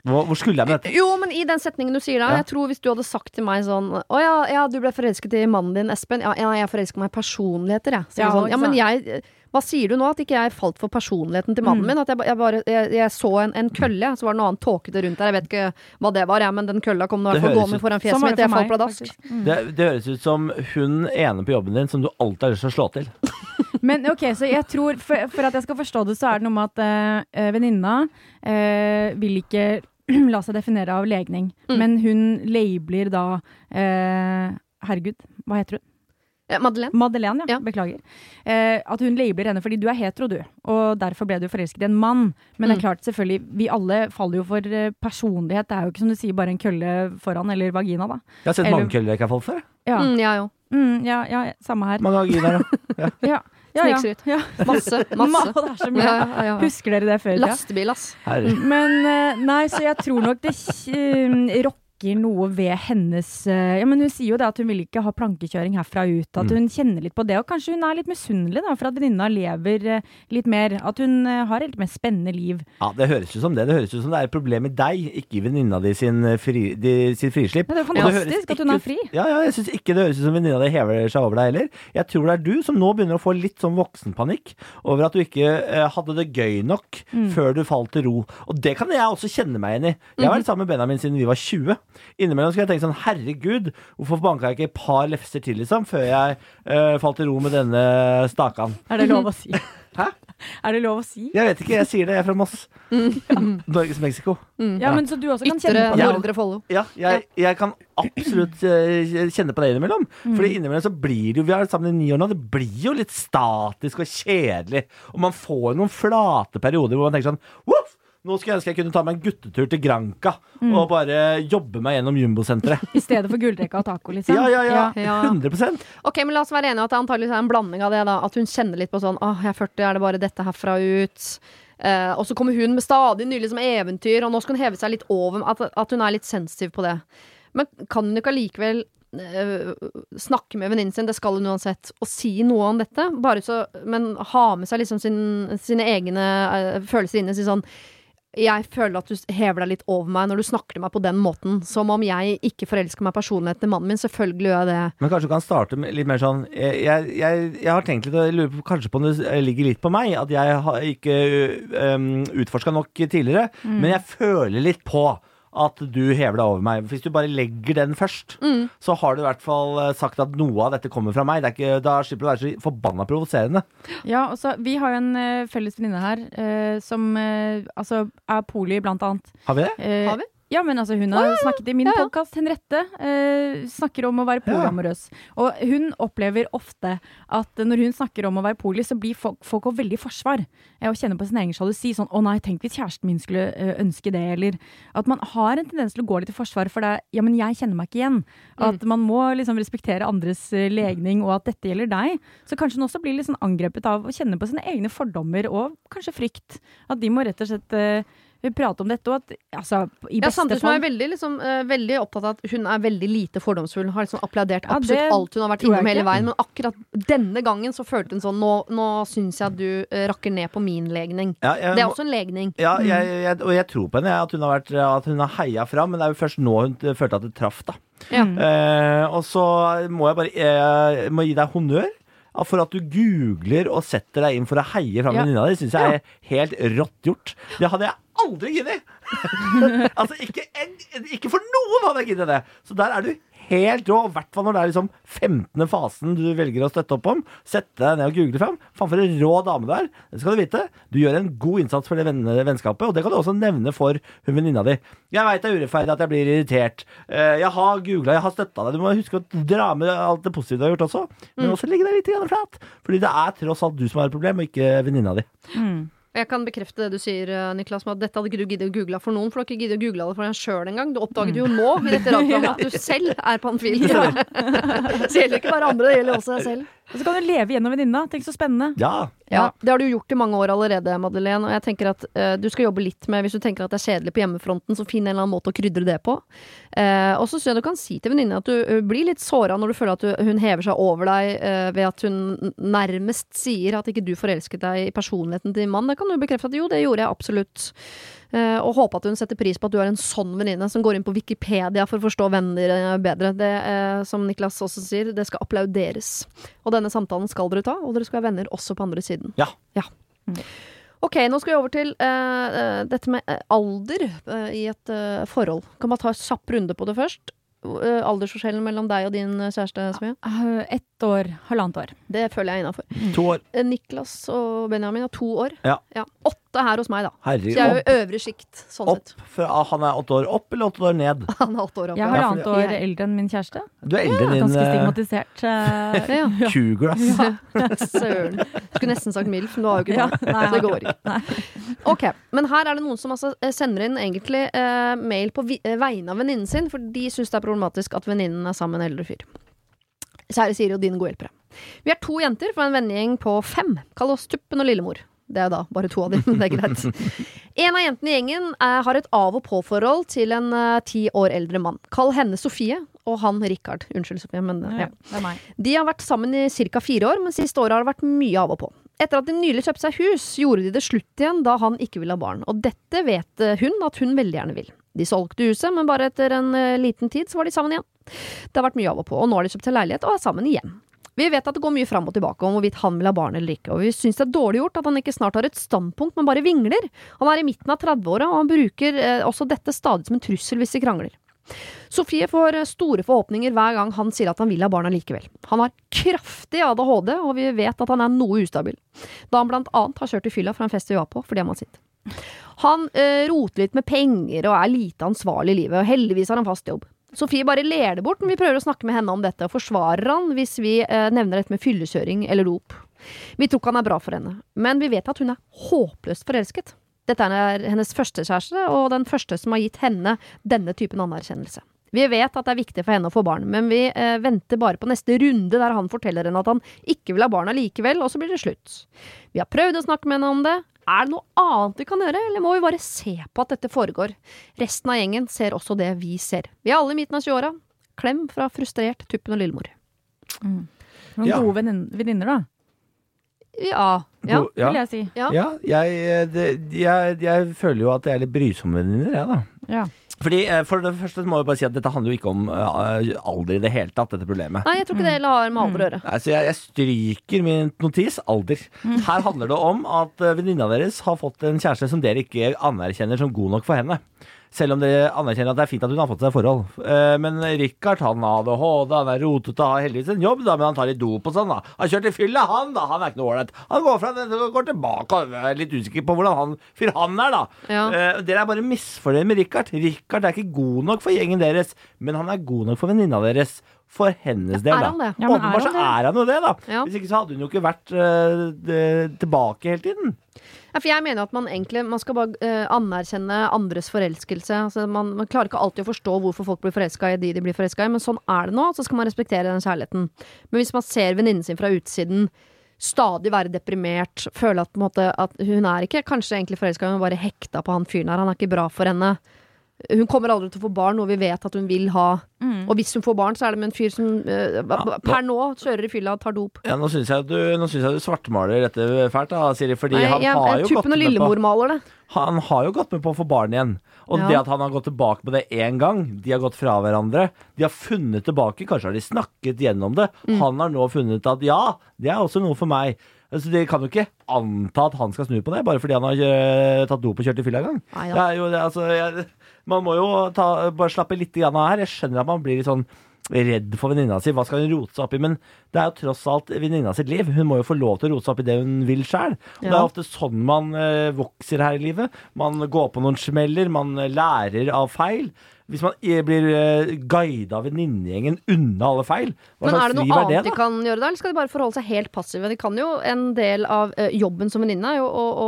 Hvor, hvor skulle jeg med dette? Jo, men i den setningen du sier da, Ja. jeg tror hvis du hadde sagt til meg sånn Å ja, ja du ble forelsket i mannen din, Espen. Ja, ja jeg forelsker meg i personligheter, jeg. Så Ja, ja, sånn, ja, men jeg Hva sier du nå? At ikke jeg falt for personligheten til mannen Mm. min? At jeg, jeg bare jeg, jeg så en, en kølle, så var det noe annet tåkete rundt der. Jeg vet ikke hva det var, jeg, men den kølla kom nå i Det hvert fall gående foran fjeset mitt. Jeg falt pladask. Mm. Det, det høres ut som hun ene på jobben din som du alltid har lyst til å slå til. Men ok, så jeg tror, for, for at jeg skal forstå det, så er det noe med at uh, venninna uh, vil ikke la seg definere av legning. Mm. Men hun labeler da uh, Herregud, hva heter hun? Madeleine? Madeleine, ja. Ja. Beklager. Eh, at hun labeler henne fordi du er hetero, du. Og derfor ble du forelsket i en mann. Men det er Mm. klart, selvfølgelig, vi alle faller jo for personlighet. Det er jo ikke som du sier, bare en kølle foran eller vagina, da. Jeg har sett Eller- mange køller jeg ikke har falt for. Ja, Mm, jeg òg. mm, ja, ja samme her. Mange vaginaer, ja. Ja, ja, ja. Snikskryt. ja. Masse. Masse. Det er så mye. Ja, ja, ja. Husker dere det før? Lastebil, ass. Herre. Men eh, nei, så jeg tror nok det eh, rokker noe ved hennes eh, Ja, men hun sier jo det at hun vil ikke ha plankekjøring herfra ut. At Mm. hun kjenner litt på det. Og kanskje hun er litt misunnelig da, for at venninna lever eh, litt mer. At hun eh, har et mer spennende liv. Ja, Det høres ut som det. Det høres ut som det er et problem med deg, ikke i venninna di sin, fri, de, sin frislipp. Ja, det er fantastisk det at hun er fri. Ja, ja, jeg syns ikke det høres ut som venninna di hever seg over deg heller. Jeg tror det er du som nå begynner å få litt sånn voksenpanikk over at du ikke eh, hadde det gøy nok Mm. før du falt til ro. Og det kan jeg også kjenne meg igjen i. Jeg har vært sammen med Benjamin siden vi var 20. Innimellom skal jeg tenke sånn herregud, hvorfor banka jeg ikke et par lefser til, liksom, før jeg uh, falt til ro med denne stakan? Er det lov å si? Hæ? Er det lov å si? Jeg vet ikke, jeg sier det, jeg er fra Moss. Norges Mexico. Ja, men så du også kan Ytre kjenne på det. Nordre Follo. Ja, jeg, jeg kan absolutt eh, kjenne på det innimellom. Fordi innimellom så blir det jo Vi har vært sammen i ni år nå. Det blir jo litt statisk og kjedelig. Og man får noen flate perioder hvor man tenker sånn Voff! Nå skulle jeg ønske jeg kunne ta meg en guttetur til Granca og bare jobbe meg gjennom Jumbosenteret. I stedet for gullrekka og taco, liksom. Ja, ja, ja. Ja. 100% Ok, men La oss være enige at det antakeligvis er en blanding av det. da At hun kjenner litt på sånn Åh, jeg er 40, er det bare dette herfra ut? Uh, og så kommer hun med stadig nye liksom, eventyr, og nå skal hun heve seg litt over. At, at hun er litt sensitiv på det. Men kan hun ikke allikevel eh, snakke med venninnen sin, det skal hun uansett, og si noe om dette? Bare så, men ha med seg liksom sin, sine egne eh, følelser inne. Si sånn jeg føler at du hever deg litt over meg når du snakker til meg på den måten. Som om jeg ikke forelsker meg personligheten til mannen min. Selvfølgelig gjør jeg det. Men kanskje du kan starte med litt mer sånn Jeg, jeg, jeg, har tenkt litt og jeg lurer på, kanskje på om det ligger litt på meg. At jeg har ikke um, utforska nok tidligere. Men jeg føler litt på at du hever deg over meg. Hvis du bare legger den først, Mm. så har du i hvert fall eh, sagt at noe av dette kommer fra meg. Det er ikke, da slipper du å være så forbanna provoserende. Ja, også, Vi har jo en uh, felles venninne her uh, som uh, altså er poli, blant annet. Har vi det? Eh, Har vi? Ja, men altså hun har snakket i min Ja, ja. podkast, Henriette, eh, snakker om å være polyamorøs. Og hun opplever ofte at når hun snakker om å være poli, så blir folk, folk også veldig i forsvar. Eh, og kjenner på sin egen sjalusi. Sånn 'Å nei, tenk hvis kjæresten min skulle eh, ønske det', eller At man har en tendens til å gå litt i forsvar for det. Ja, men jeg kjenner meg ikke igjen. At man må liksom respektere andres eh, legning, og at dette gjelder deg. Så kanskje hun også blir litt sånn angrepet av å kjenne på sine egne fordommer, og kanskje frykt. At de må rett og slett eh, prate om dette, og at altså, i Ja, beste Samtidig som er veldig, liksom, eh, veldig opptatt av at hun er veldig lite fordomsfull. Har liksom applaudert Ja, absolutt alt hun har vært innom hele veien. Men akkurat denne gangen så følte hun sånn Nå, nå syns jeg at du eh, rakker ned på min legning. Ja, jeg, Det er også en legning. ja, jeg, jeg, og jeg tror på henne, at hun har, vært, at hun har heia fram. Men det er jo først nå hun følte at det traff, da. Ja. Uh, og så må jeg bare uh, må gi deg honnør for at du googler og setter deg inn for å heie fram Ja. venninna di. Syns jeg er helt rått gjort. Det hadde jeg aldri giddet! altså, ikke, ikke for noen hadde jeg giddet det! Så der er du helt rå, i hvert fall når det er liksom 15. fasen du velger å støtte opp om. Sette deg ned og google fram. Faen, for en rå dame du er. Det skal du vite. Du gjør en god innsats for det vennskapet, og det kan du også nevne for hun venninna di. Jeg veit det er urettferdig at jeg blir irritert. Eh, Jeg har googla, jeg har støtta deg. Du må huske å dra med alt det positive du har gjort også. Men også legge deg litt flat. Fordi det er tross alt du som har et problem, og ikke venninna di. Jeg kan bekrefte det du sier, eh, Niklas, med at dette hadde ikke du giddet å google for noen, for du har ikke giddet å google det for deg sjøl engang. Du oppdaget jo nå i dette radioprogrammet at du selv er panfil. Så det gjelder ikke bare andre, det gjelder også deg selv. Og så kan du leve gjennom venninna. Tenk så spennende. Ja. Ja, Det har du gjort i mange år allerede, Madeleine. Og jeg tenker at uh, du skal jobbe litt med Hvis du tenker at det er kjedelig på hjemmefronten, så finn en eller annen måte å krydre det på. Uh, og så syns jeg du kan si til venninnen at du uh, blir litt såra når du føler at du, hun hever seg over deg ved at hun nærmest sier at ikke du forelsket deg i personligheten til din mann. Det kan du bekrefte at jo, det gjorde jeg absolutt. Eh, og håpe at hun setter pris på at du er en sånn venninne som går inn på Wikipedia for å forstå venner dine bedre. Det, eh, som Niklas også sier, det skal applauderes. Og denne samtalen skal dere ta, og dere skal være venner også på andre siden. Ja. ja. Ok, nå skal vi over til eh, eh, dette med eh, alder uh, i et uh, forhold. Kan man ta en kjapp runde på det først? Uh, aldersforskjellen mellom deg og din eh, kjæreste, Svea? Eh, Ett år, halvannet år. Det føler jeg er innafor. To år. Niklas og Benjamin har to år. Ja. Åtte her hos meg, da. Så jeg er jo i øvre sjikt, sånn opp. sett. For, ah, han er åtte år opp eller åtte år ned? Han er åtte år opp. Jeg er ja. halvannet år år eldre enn min kjæreste. Du er eldre enn din Ganske stigmatisert. stigmatisert. eh, Ja. Søren. Skulle nesten sagt MILF, men du har jo ikke Ja, nei, så det går ikke. Ok, Men her er det noen som altså eh, sender inn egentlig uh, mail på vi eh, vegne av venninnen sin, for de syns det er problematisk at venninnen er sammen med en eldre fyr. Kjære Siri og dine gode hjelpere. Vi er to jenter fra en vennegjeng på fem. Kall oss Tuppen og Lillemor. Det er da bare to av dem, men det er greit. En av jentene i gjengen er, har et av og på-forhold til en uh, ti år eldre mann. Kall henne Sofie, og han Richard. Unnskyld, Sofie, men eh, ja. Det er meg. De har vært sammen i ca. fire år, men siste året har det vært mye av og på. Etter at de nylig kjøpte seg hus, gjorde de det slutt igjen da han ikke ville ha barn. Og dette vet eh, hun at hun veldig gjerne vil. De solgte huset, men bare etter en uh, liten tid så var de sammen igjen. Det har vært mye av og på, og nå har de kjøpt seg leilighet og er sammen igjen. Vi vet at det går mye fram og tilbake om hvorvidt han vil ha barn eller ikke, og vi syns det er dårlig gjort at han ikke snart har et standpunkt, men bare vingler. Han er i midten av 30-åra, og han bruker eh, også dette stadig som en trussel hvis de krangler. Sofie får eh, store forhåpninger hver gang han sier at han vil ha barna likevel. Han har kraftig ADHD, og vi vet at han er noe ustabil. Da han blant annet har kjørt i fylla fra en fest vi var på, fordi han var sint. Han eh, roter litt med penger og er lite ansvarlig i livet, og heldigvis har han fast jobb. Sofie bare ler det bort når vi prøver å snakke med henne om dette, og forsvarer han hvis vi eh, nevner dette med fyllekjøring eller dop. Vi tror ikke han er bra for henne, men vi vet at hun er håpløst forelsket. Dette er hennes første kjæreste, og den første som har gitt henne denne typen anerkjennelse. Vi vet at det er viktig for henne å få barn, men vi eh, venter bare på neste runde der han forteller henne at han ikke vil ha barna likevel, og så blir det slutt. Vi har prøvd å snakke med henne om det. Er det noe annet vi kan gjøre, eller må vi bare se på at dette foregår? Resten av gjengen ser også det vi ser. Vi er alle i midten av 20-åra. Klem fra frustrert Tuppen og Lillemor. Noen Ja. gode venninner, da, Ja. ja. God- ja. vil jeg si. Ja. Ja, jeg, eh, det, jeg, jeg føler jo at jeg er litt brysomme venninner, jeg, da. Ja. Fordi eh, For det første må jeg bare si at dette handler jo ikke om eh, alder i det hele tatt, dette problemet. Nei, jeg tror ikke det har med alder å gjøre. Nei, så jeg, jeg stryker min notis alder. Her handler det om at eh, venninna deres har fått en kjæreste som dere ikke anerkjenner som god nok for henne. Selv om dere anerkjenner at det er fint at hun har fått seg forhold. Eh, Men Richard han har ADHD, han er rotete, har heldigvis en jobb, da, men han tar litt dop og sånn. da Han har til i fylla, han da. Han er ikke noe ålreit. Han går fra går tilbake og er litt usikker på hvordan han fyr han er, da. Ja. Eh, Dere er bare misfornøyd med Richard. Richard er ikke god nok for gjengen deres, men han er god nok for venninna deres. For hennes del, Er da. han det? Ja, er Åpenbart så er han jo det, da. Ja. Hvis ikke så hadde hun jo ikke vært uh, det- tilbake hele tiden. Ja, for jeg mener at man egentlig Man skal bare eh, anerkjenne andres forelskelse. Altså, man, man klarer ikke alltid å forstå hvorfor folk blir forelska i de de blir forelska i, men sånn er det nå. Så skal man respektere den kjærligheten. Men hvis man ser venninnen sin fra utsiden stadig være deprimert, føle at, måte, at hun er ikke kanskje egentlig forelska, hun er bare hekta på han fyren her, han er ikke bra for henne. Hun kommer aldri til å få barn, noe vi vet at hun vil ha. Mm. Og hvis hun får barn, så er det med en fyr som eh, Ja, per nå kjører i fylla og tar dop. Ja, Nå syns jeg, du- nå synes jeg du svartmaler dette fælt, da, Siri. Fordi Nei, han jeg, har jo gått Tuppen og Lillemor maler det. Han har jo gått med på å få barn igjen. Og Ja. det at han har gått tilbake på det én gang, de har gått fra hverandre, de har funnet tilbake, kanskje har de snakket gjennom det. Mm. Han har nå funnet at ja, det er også noe for meg. Altså, De kan jo ikke anta at han skal snu på det, bare fordi han har eh, tatt dop og kjørt i fylla en gang. Nei er jo, det, altså, jeg, man må jo ta, bare slappe litt av her. Jeg skjønner at man blir litt sånn redd for venninna si. Hva skal hun rote seg opp i? Men det er jo tross alt venninna sitt liv. Hun må jo få lov til å rote seg opp i det hun vil sjøl. Det er ofte sånn man eh, vokser her i livet. Man går på noen smeller, man lærer av feil. Hvis man eh, blir uh, guida av venninnegjengen unna alle feil, hva Men er det noe Men er annet det, de kan gjøre da, eller skal de bare forholde seg helt passive? De kan jo En del av eh, jobben som venninne er jo å,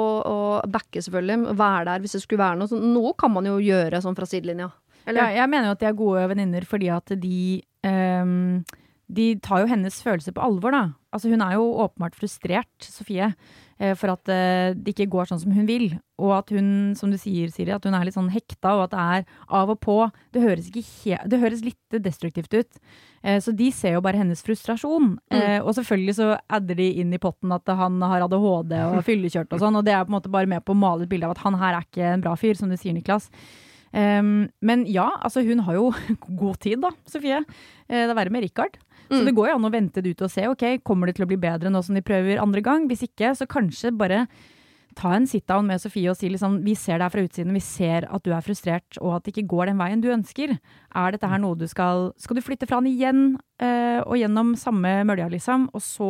backe, selvfølgelig. Være der hvis det skulle være noe. Så noe kan man jo gjøre sånn fra sidelinja. Eller? Ja, jeg mener jo at de er gode venninner fordi at de um, De tar jo hennes følelser på alvor, da. Altså hun er jo åpenbart frustrert, Sofie, eh, for at eh, det ikke går sånn som hun vil. Og at hun, som du sier, Siri, at hun er litt sånn hekta, og at det er av og på. Det høres, det høres litt destruktivt ut. Eh, så de ser jo bare hennes frustrasjon. Mm. og selvfølgelig så adder de inn i potten at han har ADHD og fyllekjørt og sånn, og det er på en måte bare med på å male et bilde av at han her er ikke en bra fyr, som du sier, Niklas. Um, men ja, altså hun har jo god tid da, Sofie. Eh, det er verre med Richard. Så det går jo an å vente det ut og se. ok, Kommer det til å bli bedre nå som de prøver andre gang? Hvis ikke, så kanskje bare ta en sit-down med Sofie og si liksom vi ser deg fra utsiden, vi ser at du er frustrert og at det ikke går den veien du ønsker. Er dette her noe du skal Skal du flytte fra han igjen eh, og gjennom samme mølja, liksom, og så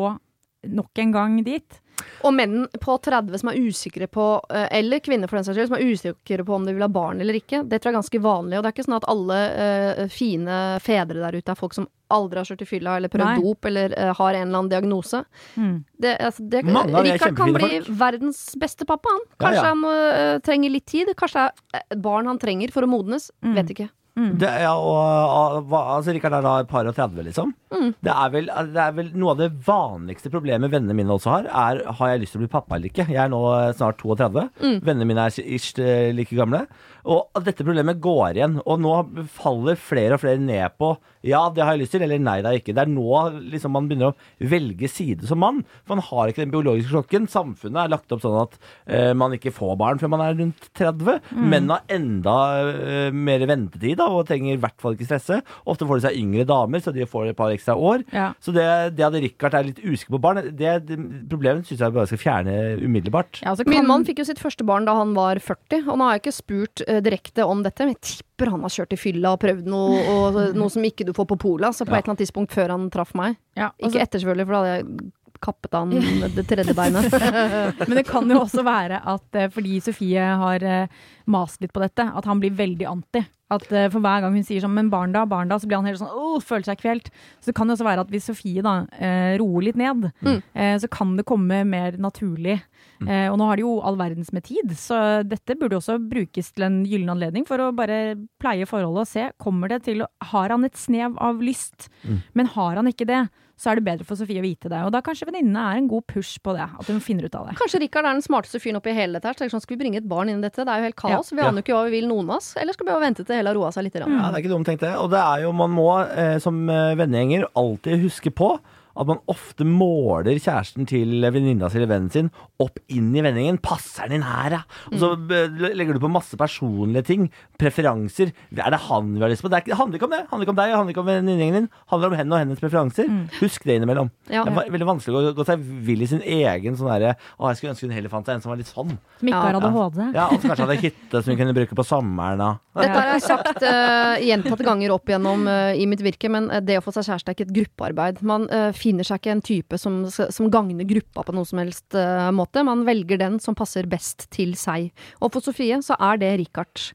nok en gang dit? Og menn på 30 som er usikre på, eh, eller kvinner for den saks skyld, som er usikre på om de vil ha barn eller ikke, det tror jeg er ganske vanlig. Og det er ikke sånn at alle uh, fine fedre der ute er folk som aldri har kjørt i fylla eller prøvd Nei. dop eller uh, har en eller annen diagnose. Mm. Det, altså, det, Mange av Richard kan bli folk. verdens beste pappa, han. Kanskje ja. han uh, trenger litt tid. Kanskje det er barn han trenger for å modnes. Mm. Vet ikke. Det, ja, og, og, altså, Rikard er da et par og 30, liksom. Mm. Det, er vel, det er vel noe av det vanligste problemet vennene mine også har, er har jeg lyst til å bli pappa eller ikke. Jeg er nå snart 32. Mm. Vennene mine er ish like gamle. Og dette problemet går igjen. Og nå faller flere og flere ned på ja, det har jeg lyst til, eller nei, det har jeg ikke. Det er nå liksom, man begynner å velge side som mann. For man har ikke den biologiske klokken. Samfunnet er lagt opp sånn at uh, man ikke får barn før man er rundt 30. Mm. Menn har enda uh, mer ventetid da, og trenger i hvert fall ikke stresse. Ofte får de seg yngre damer, så de får et par ekstra år. Ja. Så det, det at Richard er litt usikker på barn, det, det problemet syns jeg bare skal fjerne umiddelbart. Ja, altså Min mann fikk jo sitt første barn da han var 40, og nå har jeg ikke spurt eh, direkte om dette, men jeg tipper han har kjørt i fylla og prøvd noe, og, noe som ikke du får på polet, Så på Ja. et eller annet tidspunkt før han traff meg. ja, altså- Ikke etter, selvfølgelig, for da hadde jeg kappet han det tredje beinet. Men det kan jo også være at eh, fordi Sofie har eh, mast litt på dette, at han blir veldig anti. At uh, For hver gang hun sier sånn 'men barn da', barn da, så blir han helt sånn åh, føler seg kvelt. Så det kan jo også være at hvis Sofie da uh, roer litt ned, Mm. uh, så kan det komme mer naturlig. Eh, og nå har de jo all verdens med tid, så dette burde også brukes til en gyllen anledning for å bare pleie forholdet og se kommer det til å Har han et snev av lyst? Mm. Men har han ikke det, så er det bedre for Sofie å vite det. Og da kanskje venninnene er en god push på det. At hun finner ut av det. Kanskje Rikard er den smarteste fyren oppi hele dette her. Så sånn, skal vi bringe et barn inn i dette? Det er jo helt kaos. Vi Ja. aner jo ikke hva vi vil, noen av oss. Eller skal vi bare vente til hele har roa seg litt? Ja, det er ikke dumt tenkte jeg. Og det er jo, man må eh, som eh, vennegjenger alltid huske på at man ofte måler kjæresten til venninna si eller vennen sin opp inn i vendingen. Passer den inn her, ja? Og så eh, legger du på masse personlige ting. Preferanser. Er det han vi har lyst på? Det, er ikke, det handler ikke om det. Det handler ikke om deg, det handler ikke om venninnegjengen din. Det handler om henne og hennes preferanser. Husk det innimellom. Ja. Det er veldig vanskelig å gå, seg vill i sin egen sånn derre Å, jeg skulle ønske hun heller fant seg en som var litt sånn. Som ikke har ADHD. Ja, Og som kanskje hadde hytte som hun kunne bruke på sommeren. Da. Dette har jeg sagt uh, gjentatte ganger opp igjennom uh, i mitt virke, men det å få seg kjæreste er ikke et gruppearbeid. Man eh, finner seg ikke en type som, som gagner gruppa på noe som helst uh, måte. Man velger den som passer best til seg. Og for Sofie så er det Richard.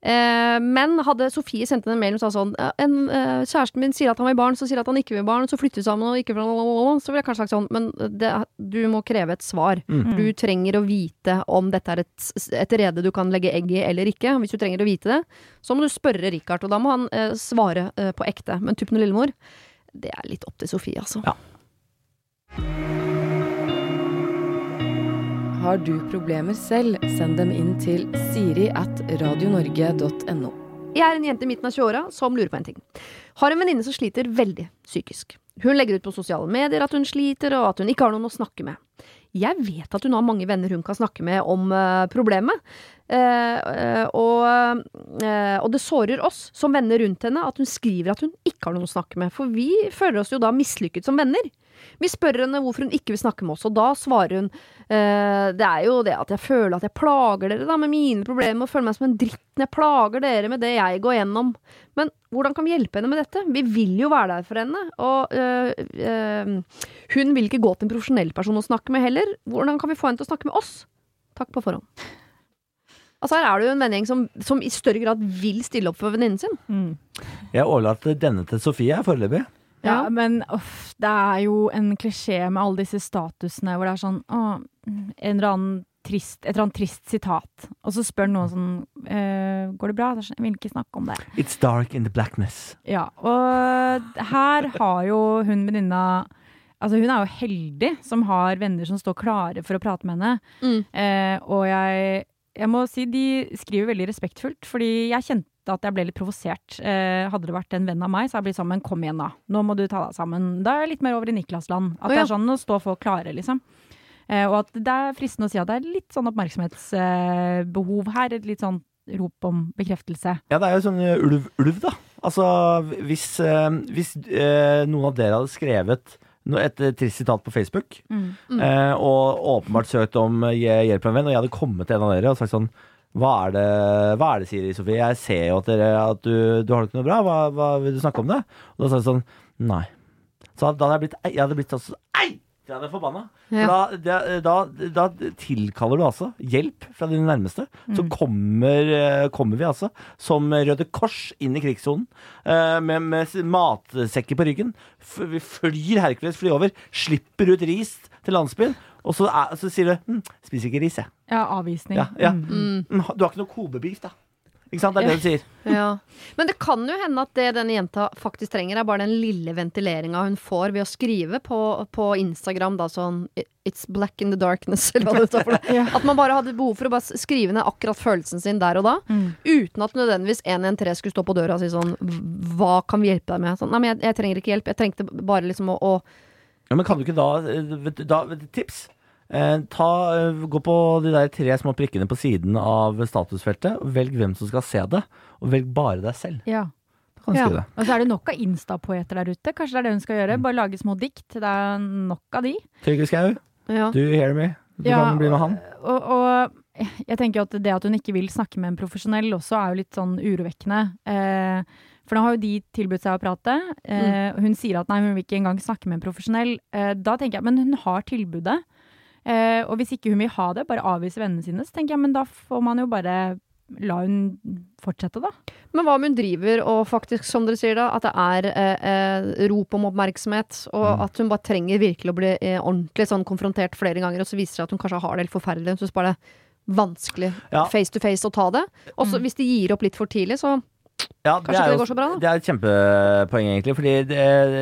Eh, men hadde Sofie sendt en mail og sa sånn en, eh, Kjæresten min sier at han vil barn, så sier at han ikke vil barn, så flytter vi sammen og ikke Så ville jeg kanskje sagt sånn, men det, du må kreve et svar. Mm. Du trenger å vite om dette er et, et rede du kan legge egg i eller ikke. Hvis du trenger å vite det, så må du spørre Richard, og da må han eh, svare eh, på ekte. Men Tuppen og Lillemor, det er litt opp til Sofie, altså. Ja. Har du problemer selv, send dem inn til siri at radionorge.no. Jeg er en jente i midten av 20-åra som lurer på en ting. Har en venninne som sliter veldig psykisk. Hun legger ut på sosiale medier at hun sliter, og at hun ikke har noen å snakke med. Jeg vet at hun har mange venner hun kan snakke med om uh, problemet. Uh, og, og det sårer oss som venner rundt henne at hun skriver at hun ikke har noen å snakke med. For vi føler oss jo da mislykket som venner. Vi spør henne hvorfor hun ikke vil snakke med oss, og da svarer hun eh, det er jo det at jeg føler at jeg plager dere da med mine problemer, og føler meg som en dritt når jeg plager dere med det jeg går gjennom. Men hvordan kan vi hjelpe henne med dette? Vi vil jo være der for henne, og øh, øh, hun vil ikke gå til en profesjonell person å snakke med heller. Hvordan kan vi få henne til å snakke med oss? Takk på forhånd. Altså Her er det jo en vennegjeng som, som i større grad vil stille opp for venninnen sin. Mm. Jeg overlater denne til Sofie foreløpig. Ja, Ja. men uff, det er jo en klisjé med alle disse statusene hvor det er sånn å, En eller annen trist, et eller annet trist sitat, og så spør noen sånn uh, Går det bra? Sånn, Jeg vil ikke snakke om det. It's dark in the blackness. Ja, og her har jo hun venninna Altså, hun er jo heldig som har venner som står klare for å prate med henne. Mm. Uh, og jeg, jeg må si de skriver veldig respektfullt, fordi jeg kjente at jeg ble litt provosert. Eh, hadde det vært en venn av meg, så hadde jeg blitt sammen. Kom igjen, da. Nå må du ta deg sammen. Da er jeg litt mer over i Niklas-land. At ja. det er sånn, å stå folk klare, liksom. Eh, og at det er fristende å si at det er litt sånn oppmerksomhetsbehov her. Et litt sånn rop om bekreftelse. Ja, det er jo sånn eh, ulv, ulv da. Altså, hvis, eh, hvis eh, noen av dere hadde skrevet et eh, trist sitat på Facebook, Mm. eh, og åpenbart søkt om hjelp fra en venn, og jeg hadde kommet til en av dere og sagt sånn hva er, det, hva er det, Siri Sofie? Jeg ser jo at, dere, at du, du har det ikke noe bra. Hva, hva vil du snakke om det? Og da sa jeg sånn Nei. Så da hadde jeg blitt, jeg hadde blitt sånn Ei! Jeg hadde forbanna. Ja. For da, da, da, da tilkaller du altså hjelp fra dine nærmeste. Så kommer, eh, kommer vi altså som Røde Kors inn i krigssonen eh, med, med matsekker på ryggen. Vi flyr Hercules fly over, slipper ut ris til landsbyen, og så, er, så sier du hm, 'spiser ikke ris, jeg'. Ja, avvisning. Ja, ja. Mm. Mm. Mm, Du har ikke noe kobebeef, da. Ikke sant? Det er det du sier. Ja. Men det kan jo hende at det denne jenta faktisk trenger, er bare den lille ventileringa hun får ved å skrive på, på Instagram da sånn It's black in the darkness, eller hva det står for. det. Ja. At man bare hadde behov for å bare skrive ned akkurat følelsen sin der og da. Mm. Uten at nødvendigvis 113 skulle stå på døra og si sånn Hva kan vi hjelpe deg med? Sånn, Nei, men jeg, jeg trenger ikke hjelp. Jeg trengte bare liksom å, å Ja, men kan du ikke da, eh, da Tips. Eh, ta, eh, gå på de der tre små prikkene på siden av statusfeltet. Velg hvem som skal se det, og velg bare deg selv. ja. Du Ja. Og så er det nok av Insta-poeter der ute. Kanskje det er det hun skal gjøre? Mm. Bare lage små dikt. Det er nok av de. Trygve Skau, ja. do you hear me? Du Ja, kan bli med han. Og, og jeg tenker at det at hun ikke vil snakke med en profesjonell også er jo litt sånn urovekkende. Eh, for nå har jo de tilbudt seg å prate. Eh, Hun sier at nei, hun vil ikke engang snakke med en profesjonell. Eh, da tenker jeg, men hun har tilbudet. Eh, og hvis ikke hun vil ha det, bare avvise vennene sine, så tenker jeg, men da får man jo bare la hun fortsette, da. Men hva om hun driver og faktisk, som dere sier da, at det er eh, eh, rop om oppmerksomhet, og Mm. at hun bare trenger virkelig å bli eh, ordentlig sånn konfrontert flere ganger, og så viser det seg at hun kanskje har det helt forferdelig, hun syns bare det er vanskelig Ja. face to face å ta det. Og så Mm. hvis de gir opp litt for tidlig, så Ja, Kanskje ikke det går så bra, da? Det er et kjempepoeng, egentlig. Fordi det,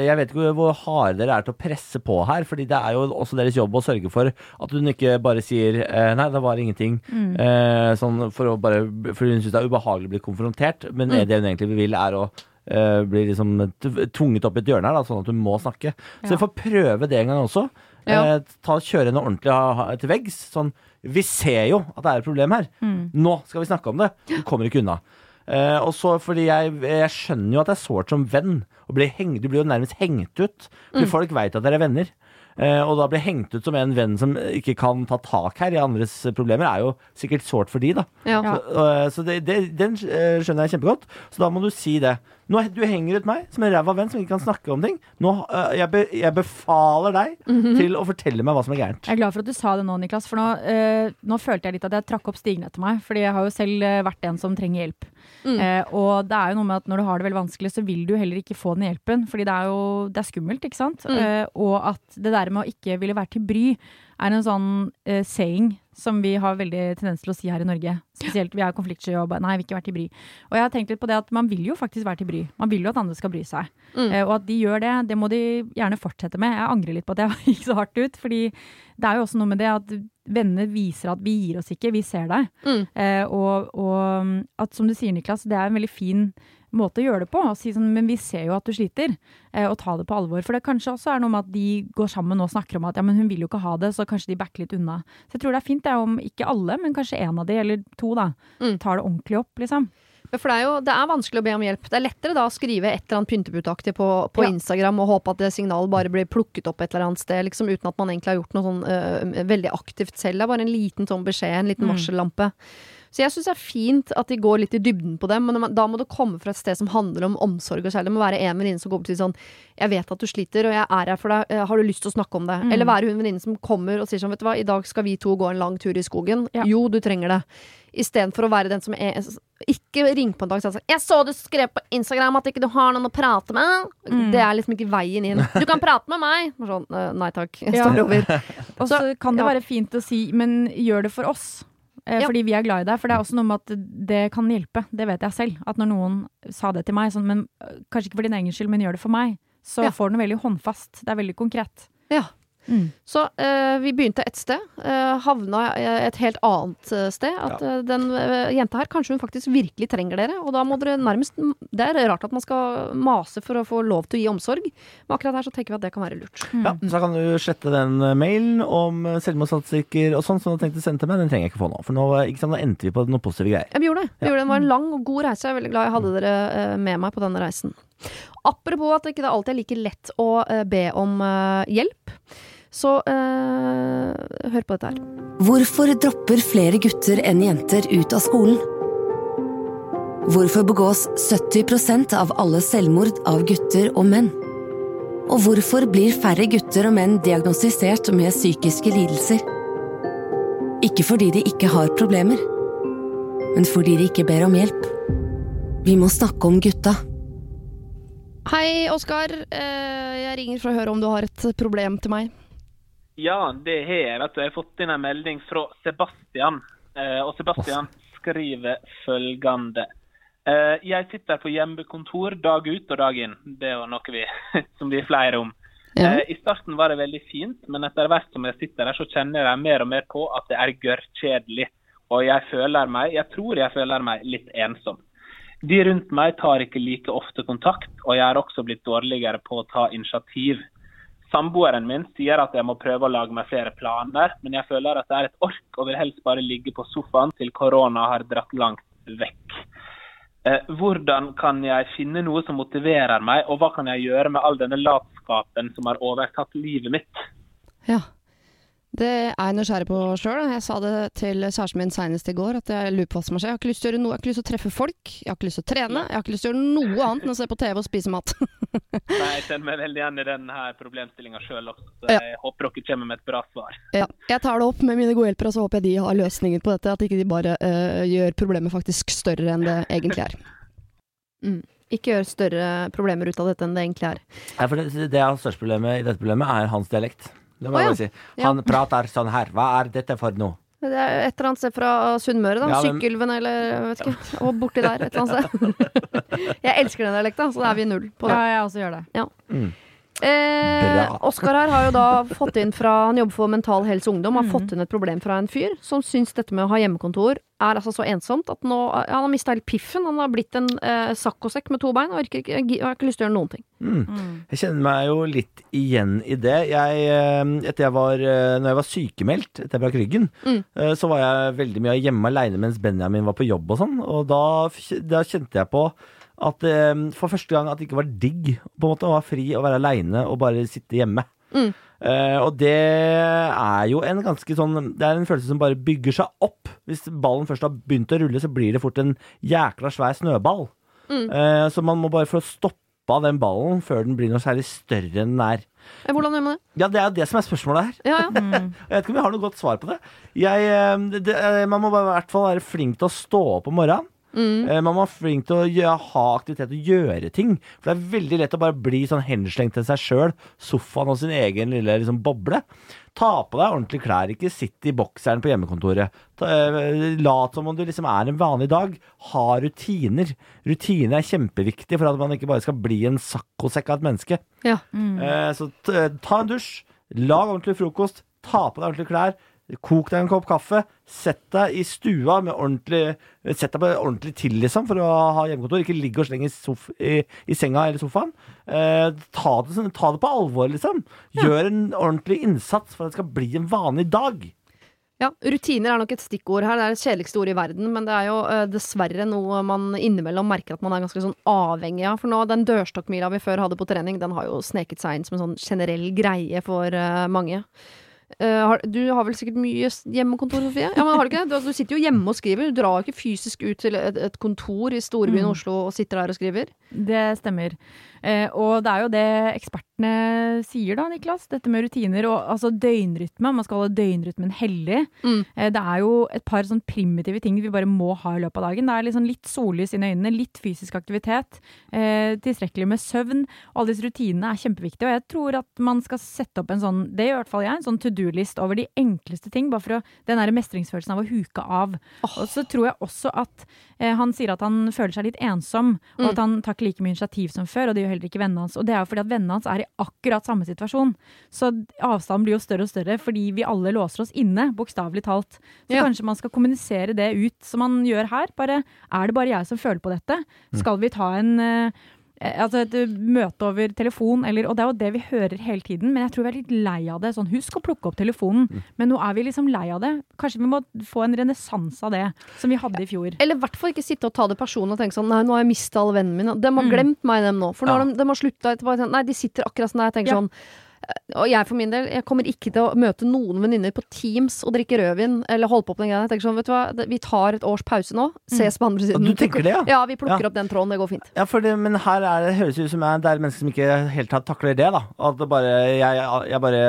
jeg vet ikke hvor harde dere er til å presse på her. Fordi det er jo også deres jobb å sørge for at hun ikke bare sier eh, 'nei, det var ingenting'. Mm. Eh, sånn for bare For hun syns det er ubehagelig å bli konfrontert. Men Mm. det hun egentlig vil, er å eh, bli liksom tvunget opp i et hjørne her, da, sånn at hun må snakke. Så Ja. vi får prøve det en gang også. Ja. Eh, ta, kjøre henne ordentlig til veggs. Sånn Vi ser jo at det er et problem her. Mm. Nå skal vi snakke om det. Du kommer ikke unna. Eh, og så fordi jeg, jeg skjønner jo at det er sårt som venn. å bli heng, du blir jo nærmest hengt ut. Fordi folk veit at dere er venner. Uh, og da bli hengt ut som en venn som ikke kan ta tak her i andres problemer, er jo sikkert sårt for de, da. ja. Så, uh, så det, det, den skjønner jeg kjempegodt. Så da må du si det. Nå, du henger ut meg som en ræva venn som ikke kan snakke om ting. Nå, uh, jeg, be, jeg befaler deg til å fortelle meg hva som er gærent. Jeg er glad for at du sa det nå, Niklas, for nå, uh, nå følte jeg litt at jeg trakk opp stigen etter meg. Fordi jeg har jo selv eh, vært en som trenger hjelp. Mm. Uh, og det er jo noe med at når du har det veldig vanskelig, så vil du heller ikke få den hjelpen. Fordi det er jo det er skummelt, ikke sant. Mm. Eh, og at det der med å ikke ville være til bry, er en sånn saying som vi har veldig tendens til å si her i Norge. Spesielt vi er konfliktsky og bare nei, vi vil ikke være til bry. Og jeg har tenkt litt på det at man vil jo faktisk være til bry. Man vil jo at andre skal bry seg. Mm. Eh, og at de gjør det, det må de gjerne fortsette med. Jeg angrer litt på at jeg gikk så hardt ut, fordi det er jo også noe med det at venner viser at vi gir oss ikke, vi ser deg. Mm. Eh, og, og at som du sier, Niklas, det er en veldig fin måte å gjøre det på. Og si sånn, men vi ser jo at du sliter, eh, og ta det på alvor. For det kanskje også er noe med at de går sammen og snakker om at ja, men hun vil jo ikke ha det, så kanskje de backer litt unna. Så jeg tror det er fint det er om ikke alle, men kanskje en av de, eller to, da, Mm. tar det ordentlig opp, liksom. For det er jo det er vanskelig å be om hjelp. Det er lettere da å skrive et eller annet pynteputaktig på, på Ja. Instagram og håpe at det signalet bare blir plukket opp et eller annet sted, liksom, uten at man egentlig har gjort noe sånn øh, veldig aktivt selv. Det er bare en liten sånn beskjed, en liten Mm. Så jeg syns det er fint at de går litt i dybden på det, men da må det komme fra et sted som handler om omsorg og kjærlighet. Det må være en venninne som går bort og sier sånn Jeg vet at du sliter, og jeg er her for deg. Eh, Har du lyst til å snakke om det? Mm. Eller være hun venninnen som kommer og sier sånn Vet du hva, i dag skal vi to gå en lang tur i skogen. Ja. Jo, du trenger det. Istedenfor å være den som er Ikke ring på en dag og si sånn 'Jeg så du skrev på Instagram at ikke du har noen å prate med'. Mm. Det er liksom ikke veien inn. Du kan prate med meg! Sånn, nei takk. Jeg Ja. over. Og så kan det være fint å si, men gjør det for oss. Eh, Ja. Fordi vi er glad i deg. For det er også noe med at det kan hjelpe. Det vet jeg selv. At når noen sa det til meg, sånn, men øh, kanskje ikke for din egen skyld, men gjør det for meg, så Ja. får noe veldig håndfast. Det er veldig konkret. Ja. Mm. Så eh, vi begynte et sted, eh, havna eh, et helt annet eh, sted. At eh, den jenta her, kanskje hun faktisk virkelig trenger dere, og da må dere nærmest Det er rart at man skal mase for å få lov til å gi omsorg, men akkurat her så tenker vi at det kan være lurt. Ja, så kan du slette den mailen om selvmordsstatistikker og sånn som du tenkte å sende til meg. Den trenger jeg ikke få nå. For nå, ikke sant, nå endte vi på noen positive greier. Ja, vi gjorde det. Vi Ja. gjorde det. det var en lang og god reise. Jeg er veldig glad jeg hadde dere med meg på denne reisen. Apropos at det ikke alltid er like lett å be om hjelp, så eh, hør på dette her. Hvorfor dropper flere gutter enn jenter ut av skolen? Hvorfor begås 70% av alle selvmord av gutter og menn? Og hvorfor blir færre gutter og menn diagnostisert med psykiske lidelser? Ikke fordi de ikke har problemer, men fordi de ikke ber om hjelp. Vi må snakke om gutta. Hei, Oskar. Eh, jeg ringer for å høre om du har et problem til meg. Ja, det har jeg. vet du. Jeg har fått inn en melding fra Sebastian. Eh, og Sebastian skriver følgende. Eh, jeg sitter på hjemmekontor dag ut og dag inn. Det er jo noe vi, som vi er flere om. Ja. Eh, I starten var det veldig fint, men etter hvert som jeg sitter der, så kjenner jeg mer og mer på at det er gørrkjedelig. Og jeg føler meg, jeg tror jeg føler meg litt ensom. De rundt meg tar ikke like ofte kontakt, og jeg er også blitt dårligere på å ta initiativ. Samboeren min sier at jeg må prøve å lage meg flere planer, men jeg føler at det er et ork og vil helst bare ligge på sofaen til korona har dratt langt vekk. Eh, hvordan kan jeg finne noe som motiverer meg, og hva kan jeg gjøre med all denne latskapen som har overtatt livet mitt? Ja. Det er jeg nysgjerrig på sjøl. Jeg sa det til kjæresten min seinest i går, at jeg lurer på hva som har skjedd. Jeg har ikke lyst til å gjøre noe. Jeg har ikke lyst til å treffe folk. Jeg har ikke lyst til å trene. Jeg har ikke lyst til å gjøre noe annet enn å se på TV og spise mat. Nei, Jeg kjenner meg veldig igjen i denne problemstillinga sjøl også, så Ja. jeg håper dere kommer med et bra svar. ja. Jeg tar det opp med mine gode hjelpere, og så håper jeg de har løsninger på dette. At ikke de bare uh, gjør problemet faktisk større enn det egentlig er. Mm. Ikke gjør større problemer ut av dette enn det egentlig er. Nei, for det, det har største problemet i dette problemet er hans dialekt. Det må jeg ja. bare si. Han prater sånn her. Hva er dette for noe? Det er et eller annet sted fra Sunnmøre, da. Ja, men- Sykkylven eller jeg vet ikke. Og borti der et eller annet sted. jeg elsker den dialekta, så da er vi null på det. Ja, jeg også gjør det. Mm. Eh, Oskar her har jo da fått inn fra Han jobber for Mental Helse Ungdom. Har mm. fått inn et problem fra en fyr som syns dette med å ha hjemmekontor er altså så ensomt at nå ja, Han har mista helt piffen. Han har blitt en eh, saccosekk med to bein og har ikke, har ikke lyst til å gjøre noen ting. Mm. Jeg kjenner meg jo litt igjen i det. Jeg, eh, etter jeg var, eh, når jeg var sykemeldt, etter jeg brakk ryggen, Mm. eh, så var jeg veldig mye hjemme aleine mens Benjamin var på jobb og sånn. Og da, da kjente jeg på at eh, for første gang at det ikke var digg på en måte å være fri og være aleine og bare sitte hjemme. Mm. Eh, og det er jo en ganske sånn Det er en følelse som bare bygger seg opp. Hvis ballen først har begynt å rulle, så blir det fort en jækla svær snøball. Mm. Eh, så man må bare få stoppa den ballen før den blir noe særlig større enn den er. Eh, Hvordan gjør man det? Ja, det er jo det som er spørsmålet her. Ja, ja. Mm. Jeg vet ikke om jeg har noe godt svar på det. Jeg, det man må bare i hvert fall være flink til å stå opp om morgenen. Mm. Eh, Man må være flink til å gjøre, ha aktivitet og gjøre ting. For det er veldig lett å bare bli sånn henslengt til seg sjøl, sofaen og sin egen lille liksom, boble. Ta på deg ordentlige klær, ikke sitt i bokseren på hjemmekontoret. Ta, eh, lat som om du liksom er en vanlig dag. Ha rutiner. Rutiner er kjempeviktig for at man ikke bare skal bli en saccosekk av et menneske. ja. Mm. Eh, så t ta en dusj, lag ordentlig frokost, ta på deg ordentlige klær, kok deg en kopp kaffe, sett deg i stua med ordentlig Sett deg på ordentlig til, liksom, for å ha hjemmekontor. Ikke ligg og sleng i, i, i senga eller sofaen. Eh, ta, det, sånn- ta det på alvor, liksom. Gjør en ordentlig innsats for at det skal bli en vanlig dag. Ja, Rutiner er nok et stikkord her. Det er det kjedeligste ordet i verden, men det er jo uh, dessverre noe man innimellom merker at man er ganske sånn avhengig av. For nå, den dørstokkmila vi før hadde på trening, den har jo sneket seg inn som en sånn generell greie for uh, mange. Eh, du har vel sikkert mye hjemmekontor, Sofie? Ja, men har Du ikke det? Du, du sitter jo hjemme og skriver. Du drar ikke fysisk ut til et, et kontor i storbyen Mm. Oslo og sitter der og skriver. Det stemmer. Eh, og det er jo det ekspertene sier da, Niklas. Dette med rutiner og altså døgnrytme. Man skal holde døgnrytmen hellig. Mm. Eh, det er jo et par sånn primitive ting vi bare må ha i løpet av dagen. Det er liksom litt sollys inn i øynene, litt fysisk aktivitet, eh, tilstrekkelig med søvn. Alle disse rutinene er kjempeviktige. Og jeg tror at man skal sette opp en sånn, det gjør i hvert fall jeg, en sånn to do-list over de enkleste ting. Bare for å, den der mestringsfølelsen av å huke av. Og så tror jeg også at han sier at han føler seg litt ensom, og Mm. at han tar ikke like mye initiativ som før, og det heller ikke vennene hans. Og det er jo fordi at vennene hans er i akkurat samme situasjon. Så avstanden blir jo større og større fordi vi alle låser oss inne, bokstavelig talt. Så Ja. kanskje man skal kommunisere det ut som man gjør her. Bare er det bare jeg som føler på dette? Skal vi ta en eh, Altså et eh, møte over telefon, eller, og det er jo det vi hører hele tiden, men jeg tror vi er litt lei av det. Sånn, husk å plukke opp telefonen, men nå er vi liksom lei av det. Kanskje vi må få en renessanse av det, som vi hadde i fjor. Eller i hvert fall ikke sitte og ta det personlig og tenke sånn Nei, nå har jeg mista alle vennene mine. De har Mm. glemt meg, dem nå. For nå Ja. har de, de har slutta etterpå. Nei, de sitter akkurat sånn der. Jeg tenker Ja. sånn eh, og jeg for min del, jeg kommer ikke til å møte noen venninner på Teams og drikke rødvin eller holde på på den greia. Jeg tenker sånn, vet du hva, vi tar et års pause nå. Ses på andre siden. du tenker det, ja? Ja, vi plukker Ja. opp den tråden. Det går fint. Ja, det, men her er det, høres ut som jeg, det er mennesker som ikke helt takler det. da At det bare, jeg, jeg bare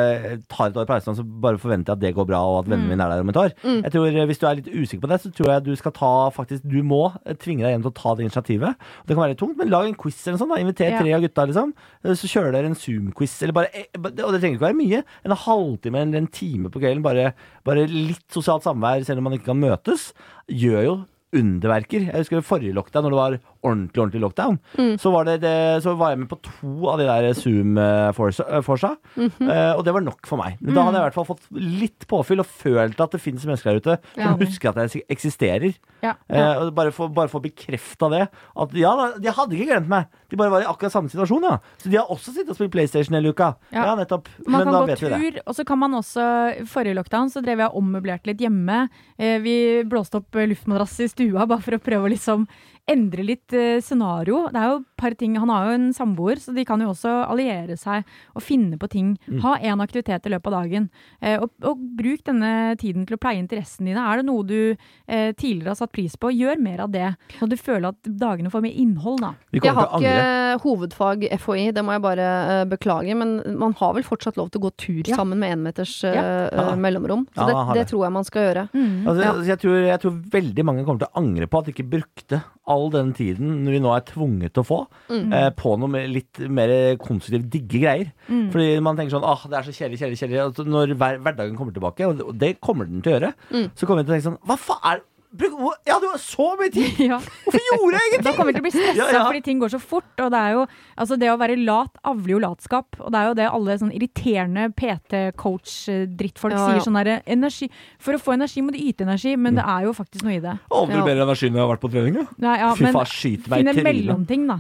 tar et år pause, så bare forventer jeg at det går bra, og at vennene mine er der om et år. Mm. Jeg tror eh, Hvis du er litt usikker på det, så tror jeg du skal ta faktisk Du må tvinge deg gjennom til å ta det initiativet. Det kan være litt tungt, men lag en quiz eller noe sånt. da Inviter tre av gutta, liksom. Eh, Så kjører dere en Zoom-quiz, eller bare eh, Og det trenger ikke være mye. En halvtime eller en time på kvelden. Bare, bare litt sosialt samvær, selv om man ikke kan møtes, gjør jo underverker. Jeg husker forrige lockdown, når det var ordentlig ordentlig lockdown, så, var det, så var jeg med på to av de der Zoom-forsa, eh, og det var nok for meg. Men Da hadde jeg i hvert fall fått litt påfyll og følt at det finnes mennesker der ute Ja. som husker at jeg eksisterer. Ja. Ja. bare få, bare få bekrefta det. At ja, de hadde ikke glemt meg. De bare var i akkurat samme situasjon, ja. Så de har også sittet og spilt PlayStation hele uka. Ja, Ja. nettopp. Man Men da vet vet vi det. og så kan man også Forrige lockdown så drev jeg og ommøblerte litt hjemme. Eh, vi blåste opp eh, luftmadrass i stua bare for å prøve å liksom endre litt eh, scenario. Det er jo et par ting Han har jo en samboer, så de kan jo også alliere seg og finne på ting. Mm. Ha én aktivitet i løpet av dagen. Eh, og, og bruk denne tiden til å pleie interessene dine. Er det noe du eh, tidligere har satt pris på, gjør mer av det. Så du føler at dagene får mer innhold, da. Vi Jeg har til ikke hovedfag FHI, det må jeg bare uh, beklage. Men man har vel fortsatt lov til å gå tur Ja. sammen med énmeters uh, Ja. mellomrom. Så Ja, det, det det. tror jeg man skal gjøre. Altså, Ja. altså, jeg, tror, jeg tror veldig mange kommer til å angre på at de ikke brukte all den tiden vi nå er tvunget til å få, Mm. eh, på noe med litt mer konstruktivt digge greier. Fordi man tenker sånn ah, det er så kjedelig, kjedelig, kjedelig. Når hver, hverdagen kommer tilbake, og det, kommer den til å gjøre, Mm. så kommer vi til å tenke sånn Hva faen er hvor- Jeg hadde jo så mye tid! Ja. Hvorfor gjorde jeg ingenting? Da kommer vi til å bli stressa Ja, ja. fordi ting går så fort. Og det er jo altså det å være lat avler jo latskap. Og det er jo det alle sånn irriterende PT-coach-drittfolk Ja, ja. sier. sånn derre energi For å få energi må du yte energi, men det er jo faktisk noe i det. Aldri Ja. bedre energi enn jeg har vært på trening. Ja, Fy men faen, skyt meg finn en mellomting, da.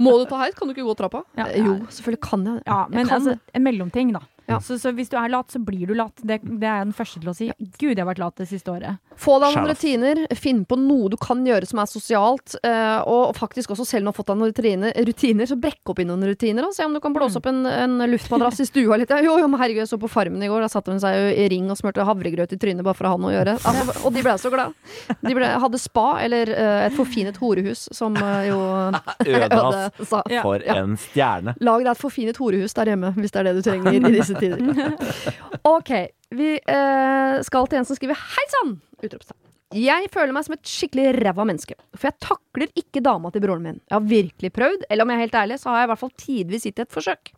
Må du ta heit, kan du ikke gå trappa? Ja. Jo, selvfølgelig kan jeg det. Ja, Jeg men kan altså, en mellomting, da. Ja. Så, så hvis du er lat, så blir du lat. Det, det er jeg den første til å si. Gud, jeg har vært lat det siste året. Få deg noen rutiner, finn på noe du kan gjøre som er sosialt, eh, og faktisk også selv om du har fått deg noen rutiner, rutiner så brekk opp i noen rutiner, og se om du kan blåse opp en, en luftmadrass i stua litt. Jo, jo, men herregud, jeg så på Farmen i går, da satte hun seg jo i ring og smurte havregrøt i trynet bare for å ha noe å gjøre. Altså, og de ble så glad. De ble, hadde spa, eller eh, et forfinet horehus, som eh, jo Øde. Sa. Ja. For en stjerne. Lag deg et forfinet horehus der hjemme, hvis det er det du trenger i disse tider. Ok, vi eh, skal til en som skriver Hei sann! Utropstegn. Jeg føler meg som et skikkelig ræva menneske, for jeg takler ikke dama til broren min. Jeg har virkelig prøvd, eller om jeg er helt ærlig, så har jeg i hvert fall tidvis gitt et forsøk.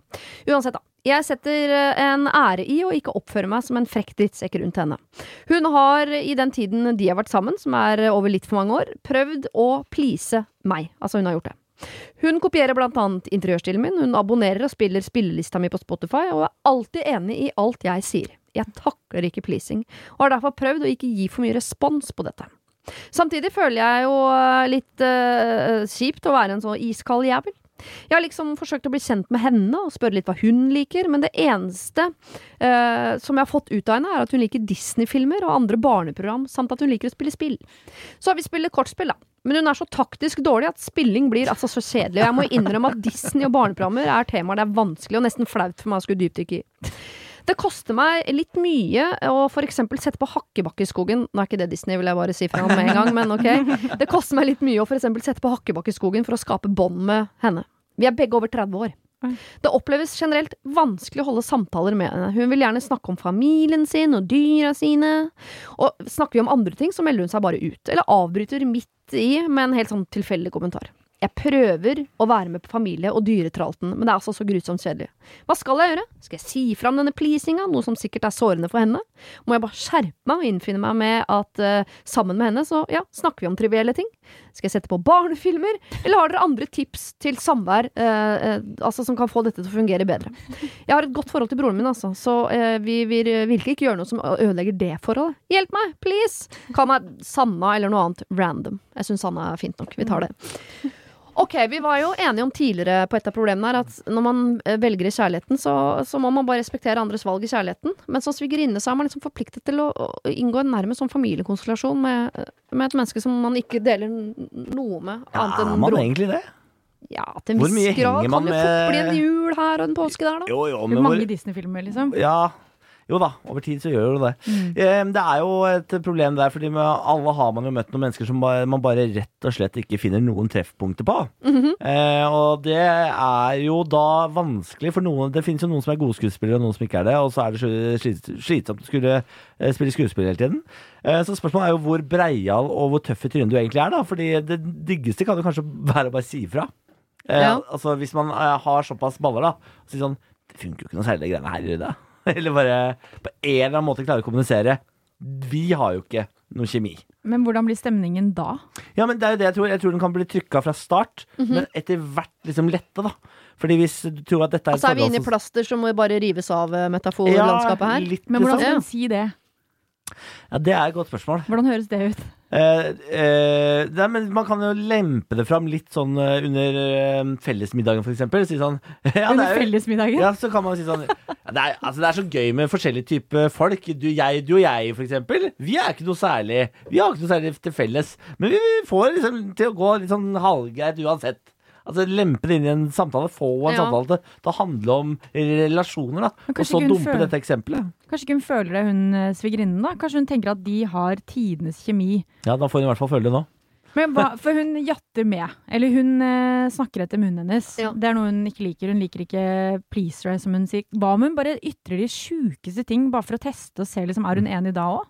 Uansett, da. Jeg setter eh, en ære i å ikke oppføre meg som en frekk drittsekk rundt henne. Hun har i den tiden de har vært sammen, som er over litt for mange år, prøvd å please meg. Altså, hun har gjort det. Hun kopierer blant annet interiørstilen min, hun abonnerer og spiller spillelista mi på Spotify, og er alltid enig i alt jeg sier. Jeg takler ikke pleasing, og har derfor prøvd å ikke gi for mye respons på dette. Samtidig føler jeg jo eh, litt uh, kjipt å være en så iskald jævel. Jeg har liksom forsøkt å bli kjent med henne og spørre litt hva hun liker, men det eneste uh, som jeg har fått ut av henne, er at hun liker Disney-filmer og andre barneprogram, samt at hun liker å spille spill. Så har vi spillet kortspill, da. Men hun er så taktisk dårlig at spilling blir altså så kjedelig. Og jeg må innrømme at Disney og barneprogrammer er temaer det er vanskelig og nesten flaut for meg å skulle dypdykke i. Det koster meg litt mye å f.eks. sette på Hakkebakkeskogen. Nå er ikke det Disney, vil jeg bare si fra om med en gang, men ok. Det koster meg litt mye å f.eks. sette på Hakkebakkeskogen for å skape bånd med henne. Vi er begge over 30 år. Det oppleves generelt vanskelig å holde samtaler med henne. Hun vil gjerne snakke om familien sin og dyra sine. Og snakker vi om andre ting, så melder hun seg bare ut. Eller avbryter midt i med en helt sånn tilfeldig kommentar. Jeg prøver å være med på familie- og dyretralten, men det er altså så grusomt kjedelig. Hva skal jeg gjøre? Skal jeg si fra om denne pleasinga, noe som sikkert er sårende for henne? Må jeg bare skjerpe meg og innfinne meg med at uh, sammen med henne, så ja, snakker vi om trivielle ting? Skal jeg sette på barnefilmer, eller har dere andre tips til samvær eh, eh, altså som kan få dette til å fungere bedre? Jeg har et godt forhold til broren min, altså, så eh, vi vil virkelig ikke gjøre noe som ødelegger det forholdet. Hjelp meg, please! Kall meg Sanna eller noe annet random. Jeg syns Sanna er fint nok. Vi tar det. Ok, Vi var jo enige om tidligere på et av problemene her at når man eh, velger i kjærligheten, så, så må man bare respektere andres valg i kjærligheten. Men som svigerinne så er man liksom forpliktet til å, å inngå en nærmest sånn familiekonstellasjon med, med et menneske som man ikke deler noe med, Ja, annet er man egentlig det? Ja, til en viss grad kan jo fort bli en jul her og en påske der, da. Jo, jo, hvor mange Disney-filmer, liksom. Ja, jo da, over tid så gjør jo det. Mm. Eh, Det er jo et problem der, fordi med alle har man jo møtt noen mennesker som man bare rett og slett ikke finner noen treffpunkter på. Mhm. eh, og det er jo da vanskelig for noen Det finnes jo noen som er gode skuespillere, og noen som ikke er det, og så er det slitsomt å skulle eh, spille skuespill hele tiden. Eh, så spørsmålet er jo hvor breial og hvor tøff i trynet du egentlig er, da. Fordi det diggeste kan jo kanskje være å bare si ifra. Eh, Ja. Altså hvis man eh, har såpass baller, da, og si sånn Det funker jo ikke noe særlig, de greiene her, i det? Eller bare på en eller annen måte klare å kommunisere. Vi har jo ikke noe kjemi. Men hvordan blir stemningen da? Ja, men det er jo det jeg tror. Jeg tror den kan bli trykka fra start, Mhm. men etter hvert liksom lette, da. Fordi hvis du tror at dette er Og så er vi inne i plaster som må bare rives av eh, metaforlandskapet her. Ja, litt Men hvordan liksom. skal hun si det? Ja, det er et godt spørsmål. Hvordan høres det ut? Eh, eh, nei, men man kan jo lempe det fram litt sånn eh, under eh, fellesmiddagen, for eksempel. Si sånn ja, Under er fellesmiddagen? Ja, så kan man si sånn ja, det, er, altså, det er så gøy med forskjellige typer folk. Du, jeg, du og jeg, for eksempel. Vi er ikke noe særlig Vi har ikke noe særlig til felles. Men vi får liksom til å gå litt sånn halvgreit uansett. Altså Lempe det inn i en samtale. Få en Ja. samtale til til å handle om relasjoner, da. Og så dumpe føler- dette eksempelet. Kanskje ikke hun føler det, hun eh, svigerinnen, da? Kanskje hun tenker at de har tidenes kjemi. Ja, da får hun i hvert fall føle det nå. Men hva, For hun jatter med. Eller hun eh, snakker etter munnen hennes. Ja. Det er noe hun ikke liker. Hun liker ikke pleaser, som hun sier. Hva om hun bare ytrer de sjukeste ting, bare for å teste og se liksom, er hun enig da òg?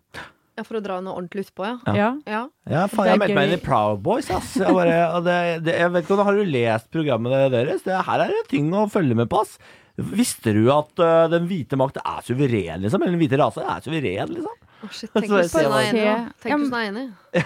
Ja, For å dra noe ordentlig utpå, ja. Ja. Ja. ja. Ja, faen, jeg meldte meg inn i Proud Boys, ass. Jeg, bare, og det, det, jeg vet ikke om Har du lest programmet deres? Det, her er det ting å følge med på, ass. Visste du at uh, den hvite makt er suveren, liksom? Eller den hvite rase er suveren, liksom? Oh, shit, tenk Så hvis hun er enig.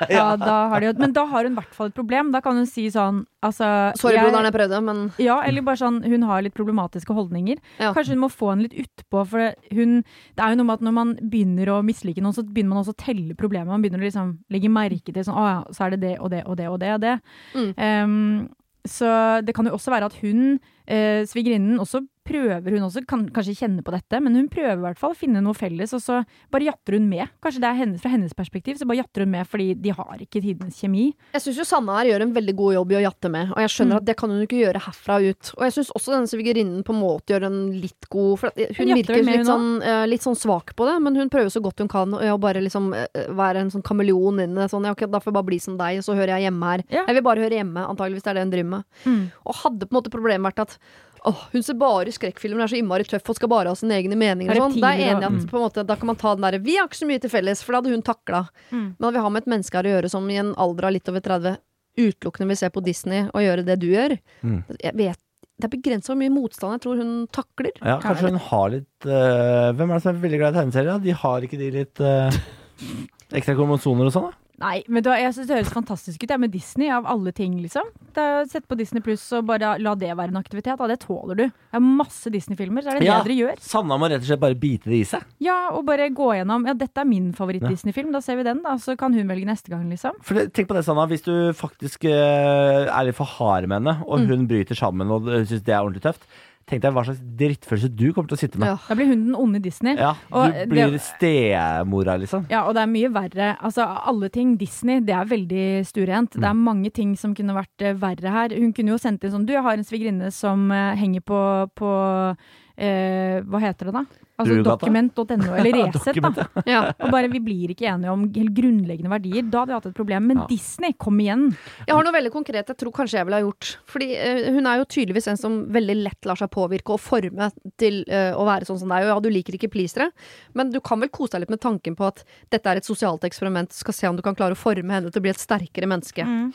Ja, da har de, men da har hun i hvert fall et problem. Da kan hun si sånn altså, Sorry, broderen, jeg prøvde, men Ja, eller bare sånn hun har litt problematiske holdninger. Ja. Kanskje hun må få henne litt utpå, for det- hun Det er jo noe med at når man begynner å mislike noen, så begynner man også å telle problemer. Man begynner å liksom legge merke til sånn Å ja, så er det det og det og det og det og det. Mm. Um, så det kan jo også være at hun, eh, svigerinnen, også prøver Hun også kan kanskje kjenne på dette, men hun prøver i hvert fall å finne noe felles, og så bare jatter hun med. Kanskje det er hennes, fra hennes perspektiv, så bare jatter hun med fordi de har ikke tidenes kjemi. jeg syns jo Sanne her gjør en veldig god jobb i å jatte med, og jeg skjønner Mm. at det kan hun ikke gjøre herfra og ut. Og jeg syns også denne svigerinnen på en måte gjør en litt god For hun Hun virker med, litt sånn, eh, litt sånn svak på det, men hun prøver så godt hun kan å bare liksom eh, være en sånn kameleon inn i det. Sånn, ja, ok, da får jeg bare bli som deg, og så hører jeg hjemme her. Ja. Jeg vil bare høre hjemme, antageligvis det er det hun driver med. Mm. Og hadde på en måte problemet vært at Åh, hun ser bare skrekkfilmer, er så innmari tøff og skal bare ha sine egne meninger. Og sånn. Da er jeg enig at på en måte, da kan man ta den derre Vi har ikke så mye til felles, for det hadde hun takla. Mm. Men vi har med et menneske her å gjøre som i en alder av litt over 30 utelukkende vil se på Disney og gjøre det du gjør. Mm. Jeg vet, Det er begrensa hvor mye motstand jeg tror hun takler. Ja, kanskje hun har litt øh, Hvem er det som er veldig glad i tegneserier? De har ikke de litt øh, ekstra kromosoner og sånn, da? Nei, men da, jeg synes det høres fantastisk ut. jeg, med Disney, av alle ting, liksom. Sett på Disney Pluss og bare la det være en aktivitet. Da. Det tåler du. Det er masse Disney-filmer, så er det Ja. det dere gjør. Sanna må rett og slett bare bite det i seg. Ja, og bare gå gjennom Ja, dette er min favoritt-Disney-film, da ser vi den, da. Så kan hun velge neste gang, liksom. For det, Tenk på det, Sanna. Hvis du faktisk uh, er litt for hard med henne, og Mm. hun bryter sammen og syns det er ordentlig tøft, tenk deg hva slags drittfølelse du kommer til å sitte med. Ja. Da blir hun den onde Disney. Ja, Og du det- blir stemora, liksom. Ja, og det er mye verre. Altså, alle ting Disney, det er veldig stuerent. Det er mange ting som kunne vært eh, verre her. Hun kunne jo sendt inn sånn Du, jeg har en svigerinne som eh, henger på, på eh, Hva heter det da? Altså dokument.no document.no eller Resett, da. Ja. Og bare vi blir ikke enige om helt grunnleggende verdier. Da hadde vi hatt et problem. Men Ja. Disney, kom igjen! Jeg har noe veldig konkret jeg tror kanskje jeg ville ha gjort. Fordi uh, hun er jo tydeligvis en som veldig lett lar seg påvirke og forme til uh, å være sånn som deg. Og ja, du liker ikke pleasere, men du kan vel kose deg litt med tanken på at dette er et sosialt eksperiment. Du skal se om du kan klare å forme henne til å bli et sterkere menneske. Mm.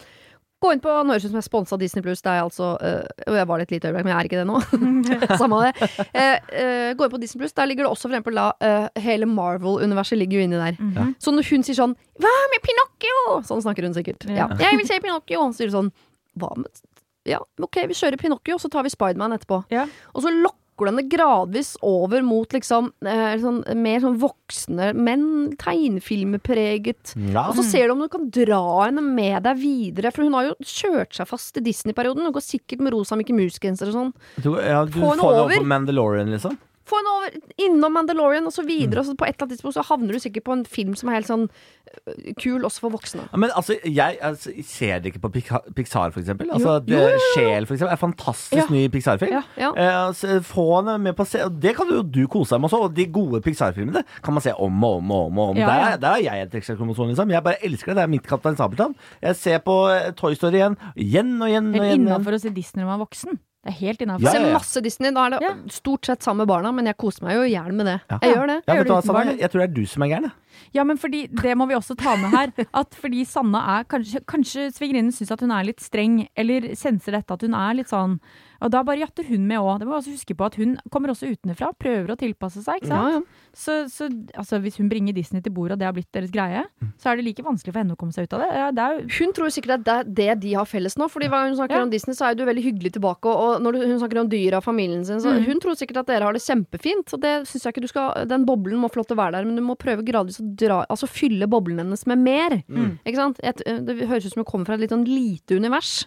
Gå inn på Norge som er sponsa av Disney Pluss. Det er altså øh, Og jeg var det et lite øyeblikk, men jeg er ikke det nå. Samme det. Eh, eh, gå inn på Disney Pluss. Der ligger det også for eksempel da eh, Hele Marvel-universet ligger jo inni der. Mhm. Så når hun sier sånn Hva med Pinocchio? Sånn snakker hun sikkert. Ja. Ja. Jeg vil se Pinocchio. Så sier du sånn Hva med Ja, ok, vi kjører Pinocchio, så tar vi Spiderman etterpå. Ja. Og så lokker den det gradvis over mot liksom eh, sånn, mer sånn voksne menn. Tegnefilmpreget. Ja. Og så ser du om du kan dra henne med deg videre, for hun har jo kjørt seg fast i Disney-perioden. Hun går sikkert med rosa Mickey Mouse-genser og sånn. Du, ja, du Få får henne over. over på Mandalorian, liksom? Få henne over innom Mandalorian, videre. Mm. Og så på et eller annet tidspunkt så havner du sikkert på en film som er helt sånn øh, kul også for voksne. Ja, Men altså, jeg altså, ser det ikke på Pixar, for eksempel. Altså, Jo. Jo, jo. Sjel, for eksempel, er en fantastisk Ja. ny Pixar-film. Ja. Eh, altså, få henne med på se Det kan jo du kose deg med også. Og de gode Pixar-filmene kan man se om og om og om. og om. Der, der har jeg et ekstra kromosom, liksom. Jeg bare elsker det. Det er mitt Kaptein Sabeltann. Jeg ser på eh, Toy Story igjen. Igjen og igjen og igjen, igjen. innafor å se Disney når man er voksen. Det er helt innafor. Ja, Se ja, ja. masse Disney. Da er det Ja. stort sett sammen med barna, men jeg koser meg jo i hjel med det. Ja. Jeg gjør det. Ja, gjør det hva, uten Sanne? barn. Jeg tror det er du som er gæren. jeg. Ja, men fordi det må vi også ta med her. At fordi Sanne er Kanskje, kanskje svigerinnen syns at hun er litt streng, eller senser dette at hun er litt sånn Og da bare jatter hun med òg. Det må vi også huske på at hun kommer også utenfra, prøver å tilpasse seg. ikke sant? ja. Så, så altså, hvis hun bringer Disney til bordet, og det har blitt deres greie, så er det like vanskelig for henne å komme seg ut av det. Ja, det er jo Hun tror sikkert det er det de har felles nå. Fordi gang hun snakker Ja. om Disney, så er du veldig hyggelig tilbake. Og, og når hun snakker om dyra og familien sin, så Mm. hun tror sikkert at dere har det kjempefint. Og det syns jeg ikke du skal Den boblen må få lov til å være der, men du må prøve gradvis å dra Altså fylle boblen hennes med mer. Ikke sant? Et, det høres ut som hun kommer fra et litt sånn lite univers.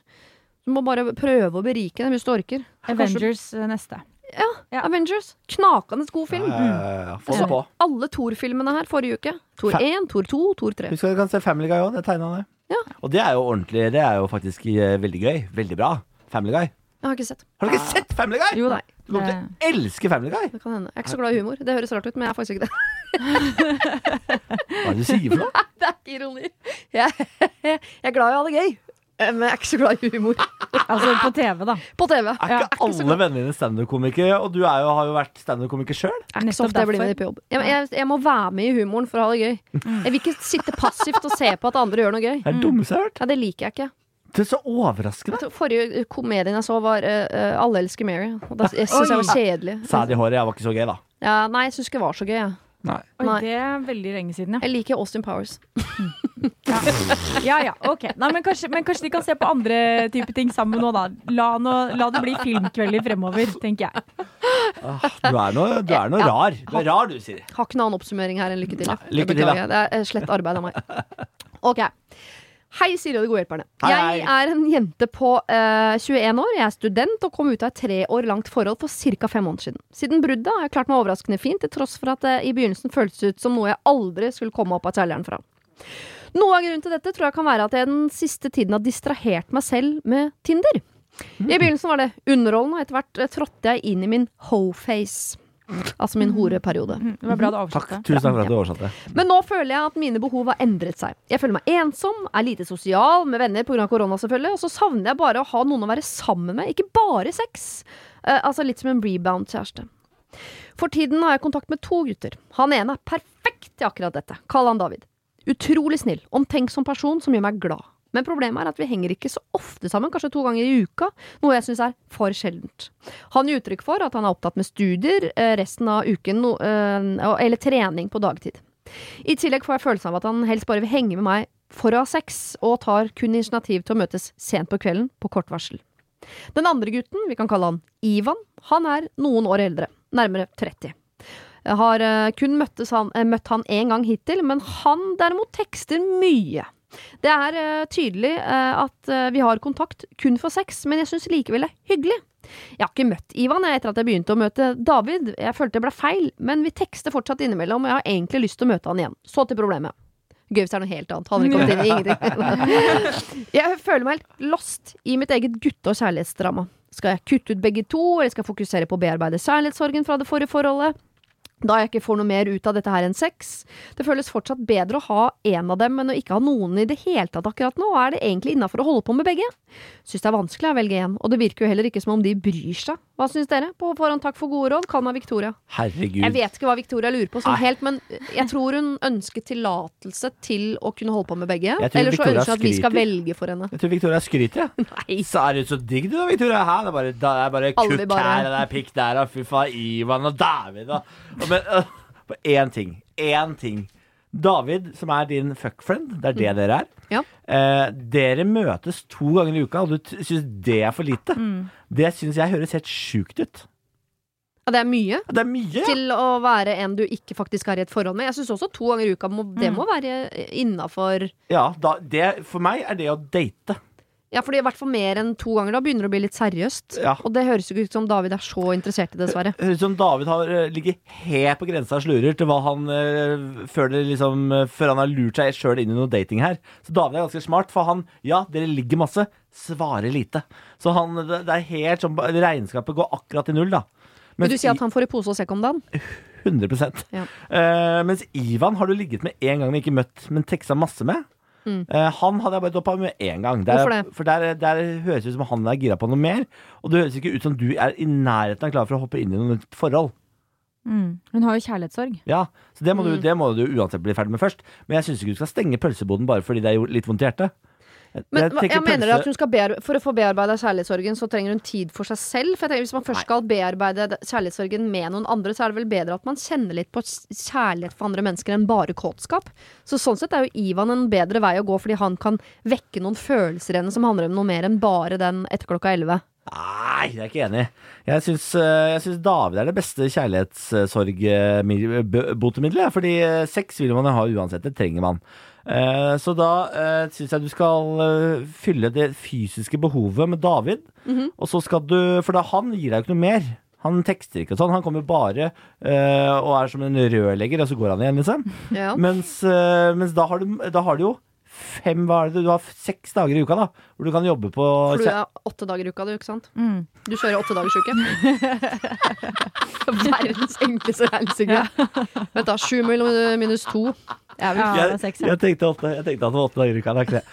Du må bare prøve å berike dem hvis du orker. Avengers Kanskje... neste. Ja, Ja. Avengers. Knakende god film. Ja, ja. Få det på. alle Thor-filmene her forrige uke. Thor 1, Thor 2, Thor 3. Husk at du kan se Family Guy òg. Det tegna. Ja. Og det er jo ordentlig. Det er jo faktisk eh, veldig gøy. Veldig bra. Family Guy. Jeg har ikke sett. Har du ikke sett Family Guy? Jo nei. Du kommer til å elske Family Guy! Det kan hende. Jeg er ikke så glad i humor. Det høres rart ut, men jeg er faktisk ikke det. Hva er det du sier for noe? Det er ikke ironi. Jeg, jeg er glad i å ha det gøy, eh, men jeg er ikke så glad i humor. Altså på TV, da. På TV. Er ikke alle vennene dine standup-komikere? Og du er jo, har jo vært standup-komiker sjøl. Er jeg. Jeg, jeg, må være med i humoren for å ha det gøy. Jeg vil ikke sitte passivt og se på at andre gjør noe gøy. Det er det dummeste jeg har hørt. Ja, det liker jeg ikke. Det er så overraskende. Forrige komedien jeg så, var eh, eh, Alle elsker Mary. Og da, jeg syns jeg var kjedelig. Sæd i håret, jeg var ikke så gøy, da. Ja, nei, jeg syns ikke det var så gøy. Jeg, Nei. Oi, Nei. det er veldig lenge siden, ja. jeg liker Austin Powers. Ja ja, ok. Nei, men, kanskje, men kanskje de kan se på andre typer ting sammen nå, da. La, no, la det bli filmkvelder fremover, tenker jeg. Ah, du er noe, du er noe Ja. rar. Du er rar, du, Siri. Har ikke noen annen oppsummering her enn lykke til. Nei, Det lykke til, da. Det er slett arbeid av meg. Ok. Hei, Siri og de gode hjelperne. Hei, Jeg hei. er en jente på uh, 21 år. Jeg er student og kom ut av et tre år langt forhold for ca. fem måneder siden. Siden bruddet har jeg klart meg overraskende fint, til tross for at det i begynnelsen føltes ut som noe jeg aldri skulle komme opp av kjelleren fra. Noe av grunnen til dette tror jeg kan være at jeg den siste tiden har distrahert meg selv med Tinder. I begynnelsen var det underholdende, og etter hvert eh, trådte jeg inn i min ho-face. Altså min horeperiode. Mm, Det var bra du Takk. Tusen takk for at du oversatte. Men nå føler jeg at mine behov har endret seg. Jeg føler meg ensom, er lite sosial med venner pga. korona, selvfølgelig, og så savner jeg bare å ha noen å være sammen med, ikke bare sex. Eh, altså litt som en rebound-kjæreste. For tiden har jeg kontakt med to gutter. Han ene er perfekt til akkurat dette. Kall han David. Utrolig snill, omtenksom person som gjør meg glad. Men problemet er at vi henger ikke så ofte sammen, kanskje to ganger i uka, noe jeg syns er for sjeldent. Han gir uttrykk for at han er opptatt med studier eh, resten av uken, eh, eller trening på dagtid. I tillegg får jeg følelsen av at han helst bare vil henge med meg for å ha sex, og tar kun initiativ til å møtes sent på kvelden på kort varsel. Den andre gutten, vi kan kalle han Ivan, han er noen år eldre, nærmere 30. Jeg har eh, kun møtt han én gang hittil, men han derimot tekster mye. Det er eh, tydelig eh, at eh, vi har kontakt kun for sex, men jeg syns likevel det er hyggelig. Jeg har ikke møtt Ivan etter at jeg begynte å møte David. Jeg følte det ble feil, men vi tekster fortsatt innimellom, og jeg har egentlig lyst til å møte han igjen. Så til problemet. Gøy hvis det er noe helt annet. Hadde ikke kommet inn i ingenting. Jeg føler meg helt lost i mitt eget gutte- og kjærlighetsdrama. Skal jeg kutte ut begge to, eller skal jeg fokusere på å bearbeide kjærlighetssorgen fra det forrige forholdet? Da jeg ikke får noe mer ut av dette her enn sex. Det føles fortsatt bedre å ha en av dem enn å ikke ha noen i det hele tatt akkurat nå. Og er det egentlig innafor å holde på med begge? Syns det er vanskelig å velge én, og det virker jo heller ikke som om de bryr seg. Hva syns dere? På forhånd takk for gode råd. Kall meg Victoria. Herregud. Jeg vet ikke hva Victoria lurer på sånn helt, men jeg tror hun ønsker tillatelse til å kunne holde på med begge. Eller så ønsker hun at vi skal velge for henne. Jeg tror Victoria skryter, jeg. Nei. Så er det så digg du da, Victoria. Hæ? Det er bare, da er det bare kukk bare- her, det er pikk der, og fy faen, Ivan og David og Men på én ting. Én ting. David, som er din fuckfriend, det er det dere er. Ja. Eh, dere møtes to ganger i uka, og du syns det er for lite. Det syns jeg høres helt sjukt ut. Ja, det er mye. Det er mye. Til å være en du ikke faktisk er i et forhold med. Jeg syns også to ganger i uka må, det må være innafor Ja, da, det, for meg er det å date. Ja, fordi i hvert fall mer enn to ganger. Da begynner det å bli litt seriøst. Ja. Og det høres jo ikke ut som David er så interessert i, dessverre. Høres ut som David har ligger helt på grensa og slurer til hva han eh, før, liksom, eh, før han har lurt seg sjøl inn i noe dating her. Så David er ganske smart, for han Ja, dere ligger masse, svarer lite. Så han, det, det er helt sånn Regnskapet går akkurat til null, da. Vil du si at han får i pose og sekk om dagen? 100 Ja. uh, Mens Ivan har du ligget med én gang, men ikke møtt, men teksta masse med. Mm. Eh, han hadde jeg bare droppa med én gang. Der, Hvorfor det? For der, der høres det ut som han er gira på noe mer. Og det høres ikke ut som du er i nærheten av klar for å hoppe inn i noe nytt forhold. Mm. Hun har jo kjærlighetssorg. Ja, så det må, Mm. du, det må du uansett bli ferdig med først. Men jeg syns ikke du skal stenge pølseboden bare fordi det er litt vondt i hjertet. Men Jeg jeg mener kanskje... at hun skal bear For å få bearbeida kjærlighetssorgen, så trenger hun tid for seg selv. For jeg tenker Hvis man først skal bearbeide kjærlighetssorgen med noen andre, så er det vel bedre at man kjenner litt på kjærlighet for andre mennesker enn bare kåtskap. Så sånn sett er jo Ivan en bedre vei å gå, fordi han kan vekke noen følelser i henne som handler om noe mer enn bare den etter klokka elleve. Nei, jeg er ikke enig. Jeg syns, eh, jeg syns David er det beste kjærlighetssorgbotemiddelet. Fordi eh, sex vil man jo ha uansett. Det trenger man. Eh, Så da uh, syns jeg du skal eh, fylle det fysiske behovet med David. Og så skal du For da han gir deg jo ikke noe mer. Han tekster ikke og sånn. Han kommer bare eh, og er som en rørlegger, og så går han igjen, liksom. Ja. Mens, eh, mens da, har du, da har du jo fem hva er det, Du har seks dager i uka da hvor du kan jobbe på For du er åtte dager i uka, du, ikke sant? Mm. Du kjører åtte dagers uke. Verdens enkleste regnestykke. Vent da, sju minus to. Jeg, seks, jeg tenkte åtte. Jeg tenkte at det var åtte dager i uka. Det er ikke det.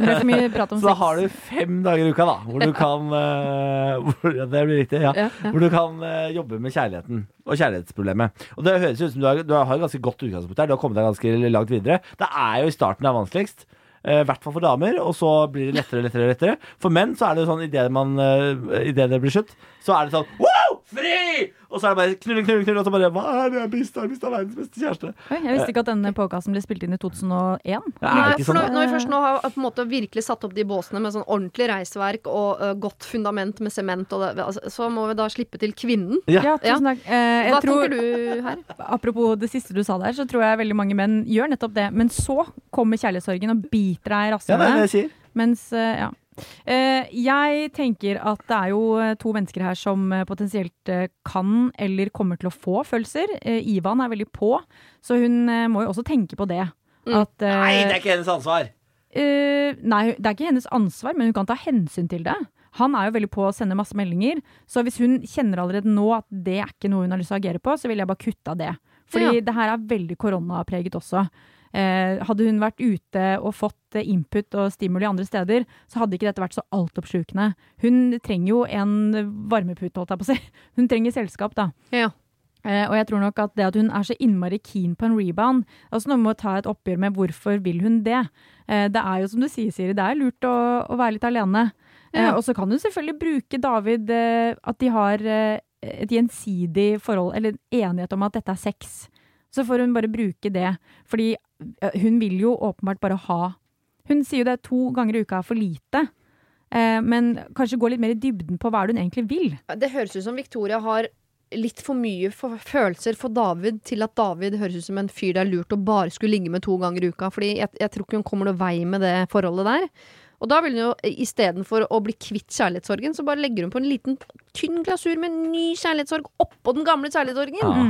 Det så mye prat om Så da har du fem dager i uka, da. Hvor du kan uh, hvor, ja, Det blir riktig, ja. Ja, ja. Hvor du kan uh, jobbe med kjærligheten og kjærlighetsproblemet. Og det høres ut som du har, du har et ganske godt utgangspunkt her. Du har kommet deg ganske langt videre. Det er jo i starten det er vanskeligst. eh, I hvert fall for damer, og så blir det lettere og lettere. lettere For menn så er det jo sånn idet det blir slutt, så er det sånn Wow! Fri! Og så er det bare knulling, knulling, knulling. og så bare Hva er det jeg mista? Jeg mista verdens beste kjæreste. Oi, jeg visste ikke at denne podkasten ble spilt inn i 2001. Det er Nei, for når, når vi først nå har på en måte virkelig satt opp de båsene med sånn ordentlig reisverk og uh, godt fundament med sement, og det, altså, så må vi da slippe til kvinnen. Ja. Ja, tusen takk. Eh, jeg Hva tror, tenker du her? Apropos det siste du sa der, så tror jeg veldig mange menn gjør nettopp det. Men så kommer kjærlighetssorgen og biter deg i Ja, det er det jeg sier. Mens, eh, ja. Eh, jeg tenker at det er jo eh, to mennesker her som eh, potensielt kan eller kommer til å få følelser. Ivan er veldig på, så hun må jo også tenke på det. Mm. At, eh, Nei, det er ikke hennes ansvar. Uh, nei, det er ikke hennes ansvar, men hun kan ta hensyn til det. Han er jo veldig på å sende masse meldinger, så hvis hun kjenner allerede nå at det er ikke noe hun har lyst til å agere på, så vil jeg bare kutte av det. Fordi Ja. det her er veldig koronapreget også. Eh, hadde hun vært ute og fått eh, input og stimuli andre steder, så hadde ikke dette vært så altoppslukende. Hun trenger jo en varmepute, holdt jeg på å si. Hun trenger selskap, da. Ja. Eh, og jeg tror nok at det at hun er så innmari keen på en rebound altså Nå må vi ta et oppgjør med hvorfor vil hun det. Eh, det er jo som du sier, Siri, det er lurt å, å være litt alene. Eh, Ja. og så kan hun selvfølgelig bruke David At de har et gjensidig forhold, eller enighet om at dette er sex. Så får hun bare bruke det. Fordi hun vil jo åpenbart bare ha Hun sier jo det to ganger i uka er for lite. Eh, men kanskje gå litt mer i dybden på hva hun egentlig vil. Det høres ut som Victoria har litt for mye følelser for David til at David høres ut som en fyr det er lurt å bare skulle ligge med to ganger i uka. Fordi jeg, jeg tror ikke hun kommer noe vei med det forholdet der. Og da vil hun jo istedenfor å bli kvitt kjærlighetssorgen, så bare legger hun på en liten tynn glasur med ny kjærlighetssorg oppå den gamle kjærlighetssorgen. Ja.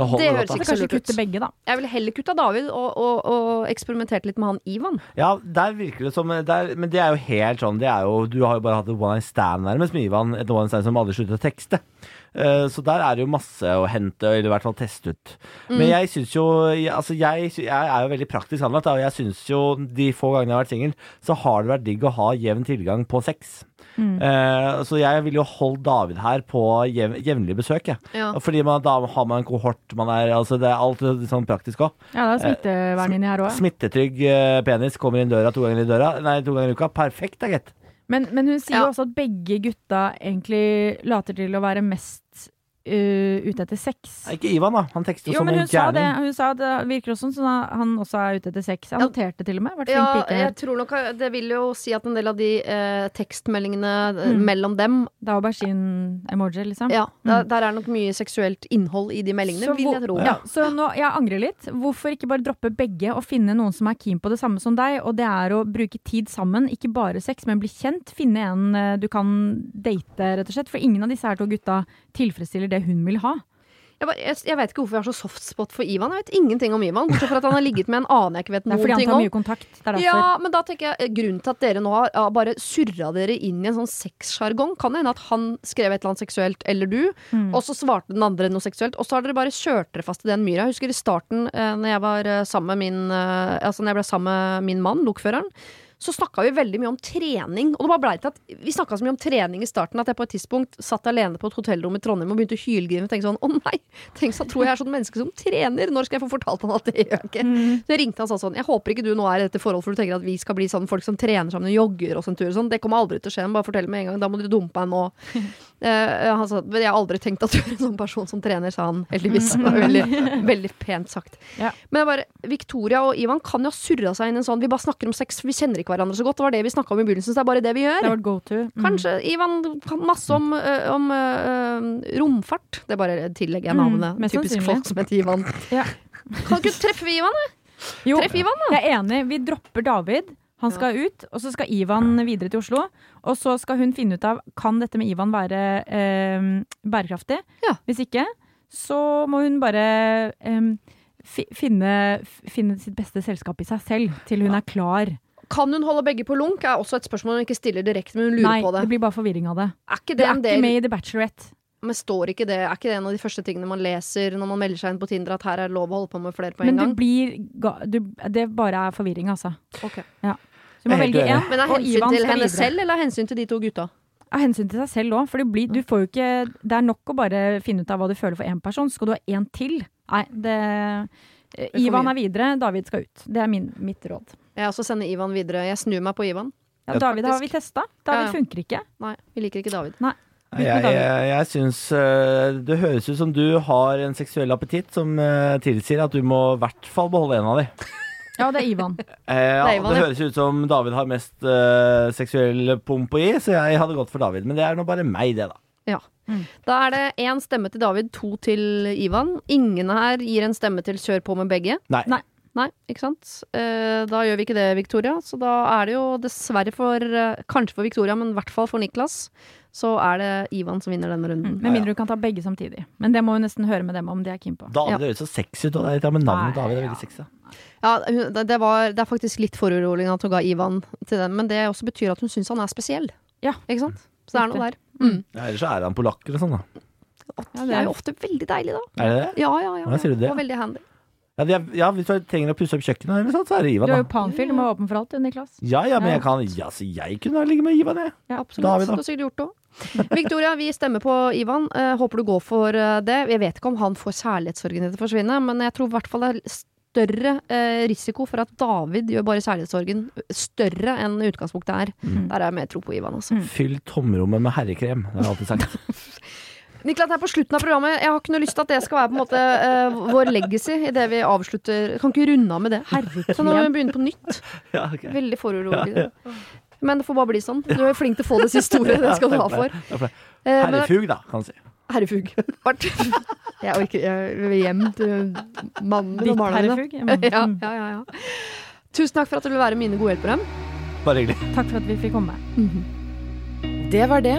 Mm. Det holder Det høres ikke så lurt ut. begge, da. Jeg ville heller kutta David og, og, og eksperimentert litt med han Ivan. Ja, der virker det som der, Men det er jo helt sånn det er jo, Du har jo bare hatt et one night stand nærmest med Ivan. Et one night stand som aldri slutter å tekste. Eh, så der er det jo masse å hente, eller i hvert fall teste ut. Men jeg syns jo Altså, jeg, jeg er jo veldig praktisk anlagt, og jeg syns jo de få gangene jeg har vært singel, så har det vært digg å ha jevn tilgang på sex. Eh, så jeg ville jo holdt David her på jev, jevnlige besøk, jeg. Ja. Fordi man, da har man en kohort, man er Altså, det er alt sånn praktisk òg. Ja, det er smittevern inni her òg. Smittetrygg eh, penis kommer inn døra to ganger i døra Nei, to ganger i uka. Perfekt, da, gitt. Men, men hun sier Ja. også at begge gutta egentlig later til å være mest uh, ute etter sex. Nei, Ikke Ivan, da. Han tekster jo som men en hun sa det. gærning. Hun sa det virker også som at han også er ute etter sex. Jeg Ja. noterte til og med. Ja, jeg tror nok Det vil jo si at en del av de eh, tekstmeldingene eh, Mm. mellom dem Det er aubergine-emoji, liksom. Ja, der, der er nok mye seksuelt innhold i de meldingene, Så vil jeg tro. Ja, så nå, jeg angrer litt. Hvorfor ikke bare droppe begge og finne noen som er keen på det samme som deg? Og det er å bruke tid sammen, ikke bare sex, men bli kjent. Finne en eh, du kan date, rett og slett. For ingen av disse her to gutta tilfredsstiller det hun vil ha. Jeg, bare, jeg, jeg vet ikke hvorfor jeg har så softspot for Ivan. Jeg vet ingenting om Ivan, bortsett fra at han har ligget med en annen jeg ikke vet noen ting om. Det er fordi han tar mye kontakt. Det er derfor. Ja, men da tenker jeg Grunnen til at dere nå har ja, bare surra dere inn i en sånn sexsjargong, kan det hende at han skrev et eller annet seksuelt, eller du, Mm. og så svarte den andre noe seksuelt, og så har dere bare kjørt dere fast i den myra. Jeg husker i starten, eh, når jeg var eh, sammen med min eh, Altså når jeg ble sammen med min mann, lokføreren, så snakka vi veldig mye om trening. Og det bare ble til at Vi snakka så mye om trening i starten at jeg på et tidspunkt satt alene på et hotellrom i Trondheim og begynte å hylgrine og tenkte sånn Å nei! Tenk så tror jeg er sånn menneske som trener! Når skal jeg få fortalt han at det gjør jeg ikke? Så jeg ringte han og sa sånn Jeg håper ikke du nå er i dette forholdet for du tenker at vi skal bli sånn folk som trener sammen og jogger oss en tur og sånn. Det kommer aldri til å skje. Bare fortell med en gang. Da må du dumpe meg nå. Eh, han sa Jeg har aldri tenkt at du er en sånn person som trener, sa han heldigvis. Det var veldig, veldig pent sagt. Ja. Men bare, Victoria og Ivan kan jo ha surra seg inn en sånn Vi bare snakker om sex, vi kjenner ikke hverandre så godt. Det var det vi snakka om i begynnelsen, så det er bare det vi gjør. Det go to. Mm. Kanskje Ivan kan masse om, øh, om uh, romfart. Det er bare tillegger jeg Mm, navnet. Mm, Typisk folk som heter Ivan. Ja. Kan ikke treffe Ivan, da? Jo, Treff Ivan, da. jeg er enig. Vi dropper David. Han skal ut, og så skal Ivan videre til Oslo. Og så skal hun finne ut av kan dette med Ivan være eh, bærekraftig. Ja. Hvis ikke, så må hun bare eh, finne, finne sitt beste selskap i seg selv til hun er klar. Kan hun holde begge på lunk? er også et spørsmål hun ikke stiller direkte, men hun lurer Nei, på det. Nei, det blir bare forvirring av det. Er ikke Det det er en ikke med i The Bachelorette. Men står ikke det Er ikke det en av de første tingene man leser når man melder seg inn på Tinder, at her er det lov å holde på med flere på en Men du gang? blir ga, du, Det bare er forvirring, altså. Ok. Så du må velge én, Men av hensyn til henne videre. selv, eller av hensyn til de to gutta? Av hensyn til seg selv òg, for det, blir, du får jo ikke Det er nok å bare finne ut av hva du føler for én person. Skal du ha én til? Nei, det Ivan er videre, David skal ut. Det er min, mitt råd. Jeg også sender Ivan videre. Jeg snur meg på Ivan. Ja, Ja, David har vi testa. David Ja, ja. funker ikke. Nei, vi liker ikke David. Nei. Jeg, jeg, jeg syns eh, det høres ut som du har en seksuell appetitt som eh, tilsier at du må i hvert fall beholde en av dem. Ja, det er Ivan. Eh, ja, Det er Ivan, det høres ut som David har mest uh, seksuell pompo i, så jeg hadde gått for David. Men det er nå bare meg, det, da. Da er det én stemme til David, to til Ivan. Ingen her gir en stemme til kjør på med begge. Nei. Nei. Nei, ikke sant? Eh, da gjør vi ikke det, Victoria. Så da er det jo dessverre for Kanskje for Victoria, men i hvert fall for Niklas. Så er det Ivan som vinner denne runden. Med mindre du kan ta begge samtidig. Men det må hun nesten høre med dem om de er keen på. David Ja. høres så sexy ut. Og det er med navnet David. Er ja. veldig sexy. Ja, det, var, det er faktisk litt foruroligende at hun ga Ivan til den, men det også betyr at hun syns han er spesiell. Ja. Ikke sant? Så det er noe der. Mm. Ja, ellers så er han polakk eller sånn, da. Og Ja, de det er jo ofte veldig deilige, da. Er det det? Ja, ja, ja. Hva sier du det? Og veldig handy. Ja, er, ja hvis du trenger å pusse opp kjøkkenet, eller sånt, så er det Ivan. Du er har jo da. Panfil, du må være åpen for alt, Niklas. Ja, ja, men jeg kan Ja, så jeg kunne ligge med Ivan, jeg. Ja, absolutt. Da? Har sikkert gjort det òg. Victoria, vi stemmer på Ivan. Eh, håper du går for eh, det. Jeg vet ikke om han får kjærlighetssorgen til å forsvinne, men jeg tror i hvert fall det er større eh, risiko for at David gjør bare kjærlighetssorgen større enn utgangspunktet er. Mm. Der er jeg mer tro på Ivan, altså. Fyll tomrommet med herrekrem. Det har jeg alltid sagt. Niklas, det er på slutten av programmet. Jeg har ikke noe lyst til at det skal være på en måte uh, vår legacy i det vi avslutter. Kan ikke runde av med det. Så nå må vi begynne på nytt. Ja, okay. Veldig foruroligende. Men det får bare bli sånn. Du er flink til å få det siste ordet. Det skal du ha for. Ja. Eh, men- Herrefug, da, kan man si. Herrefug. Jeg orker Jeg vil hjem til mannen Ditt og barna dine. Ja, Mm. ja, ja, ja. Tusen takk for at du vil være mine gode hjelpere. Bare hyggelig. Takk for at vi fikk komme. Det var det.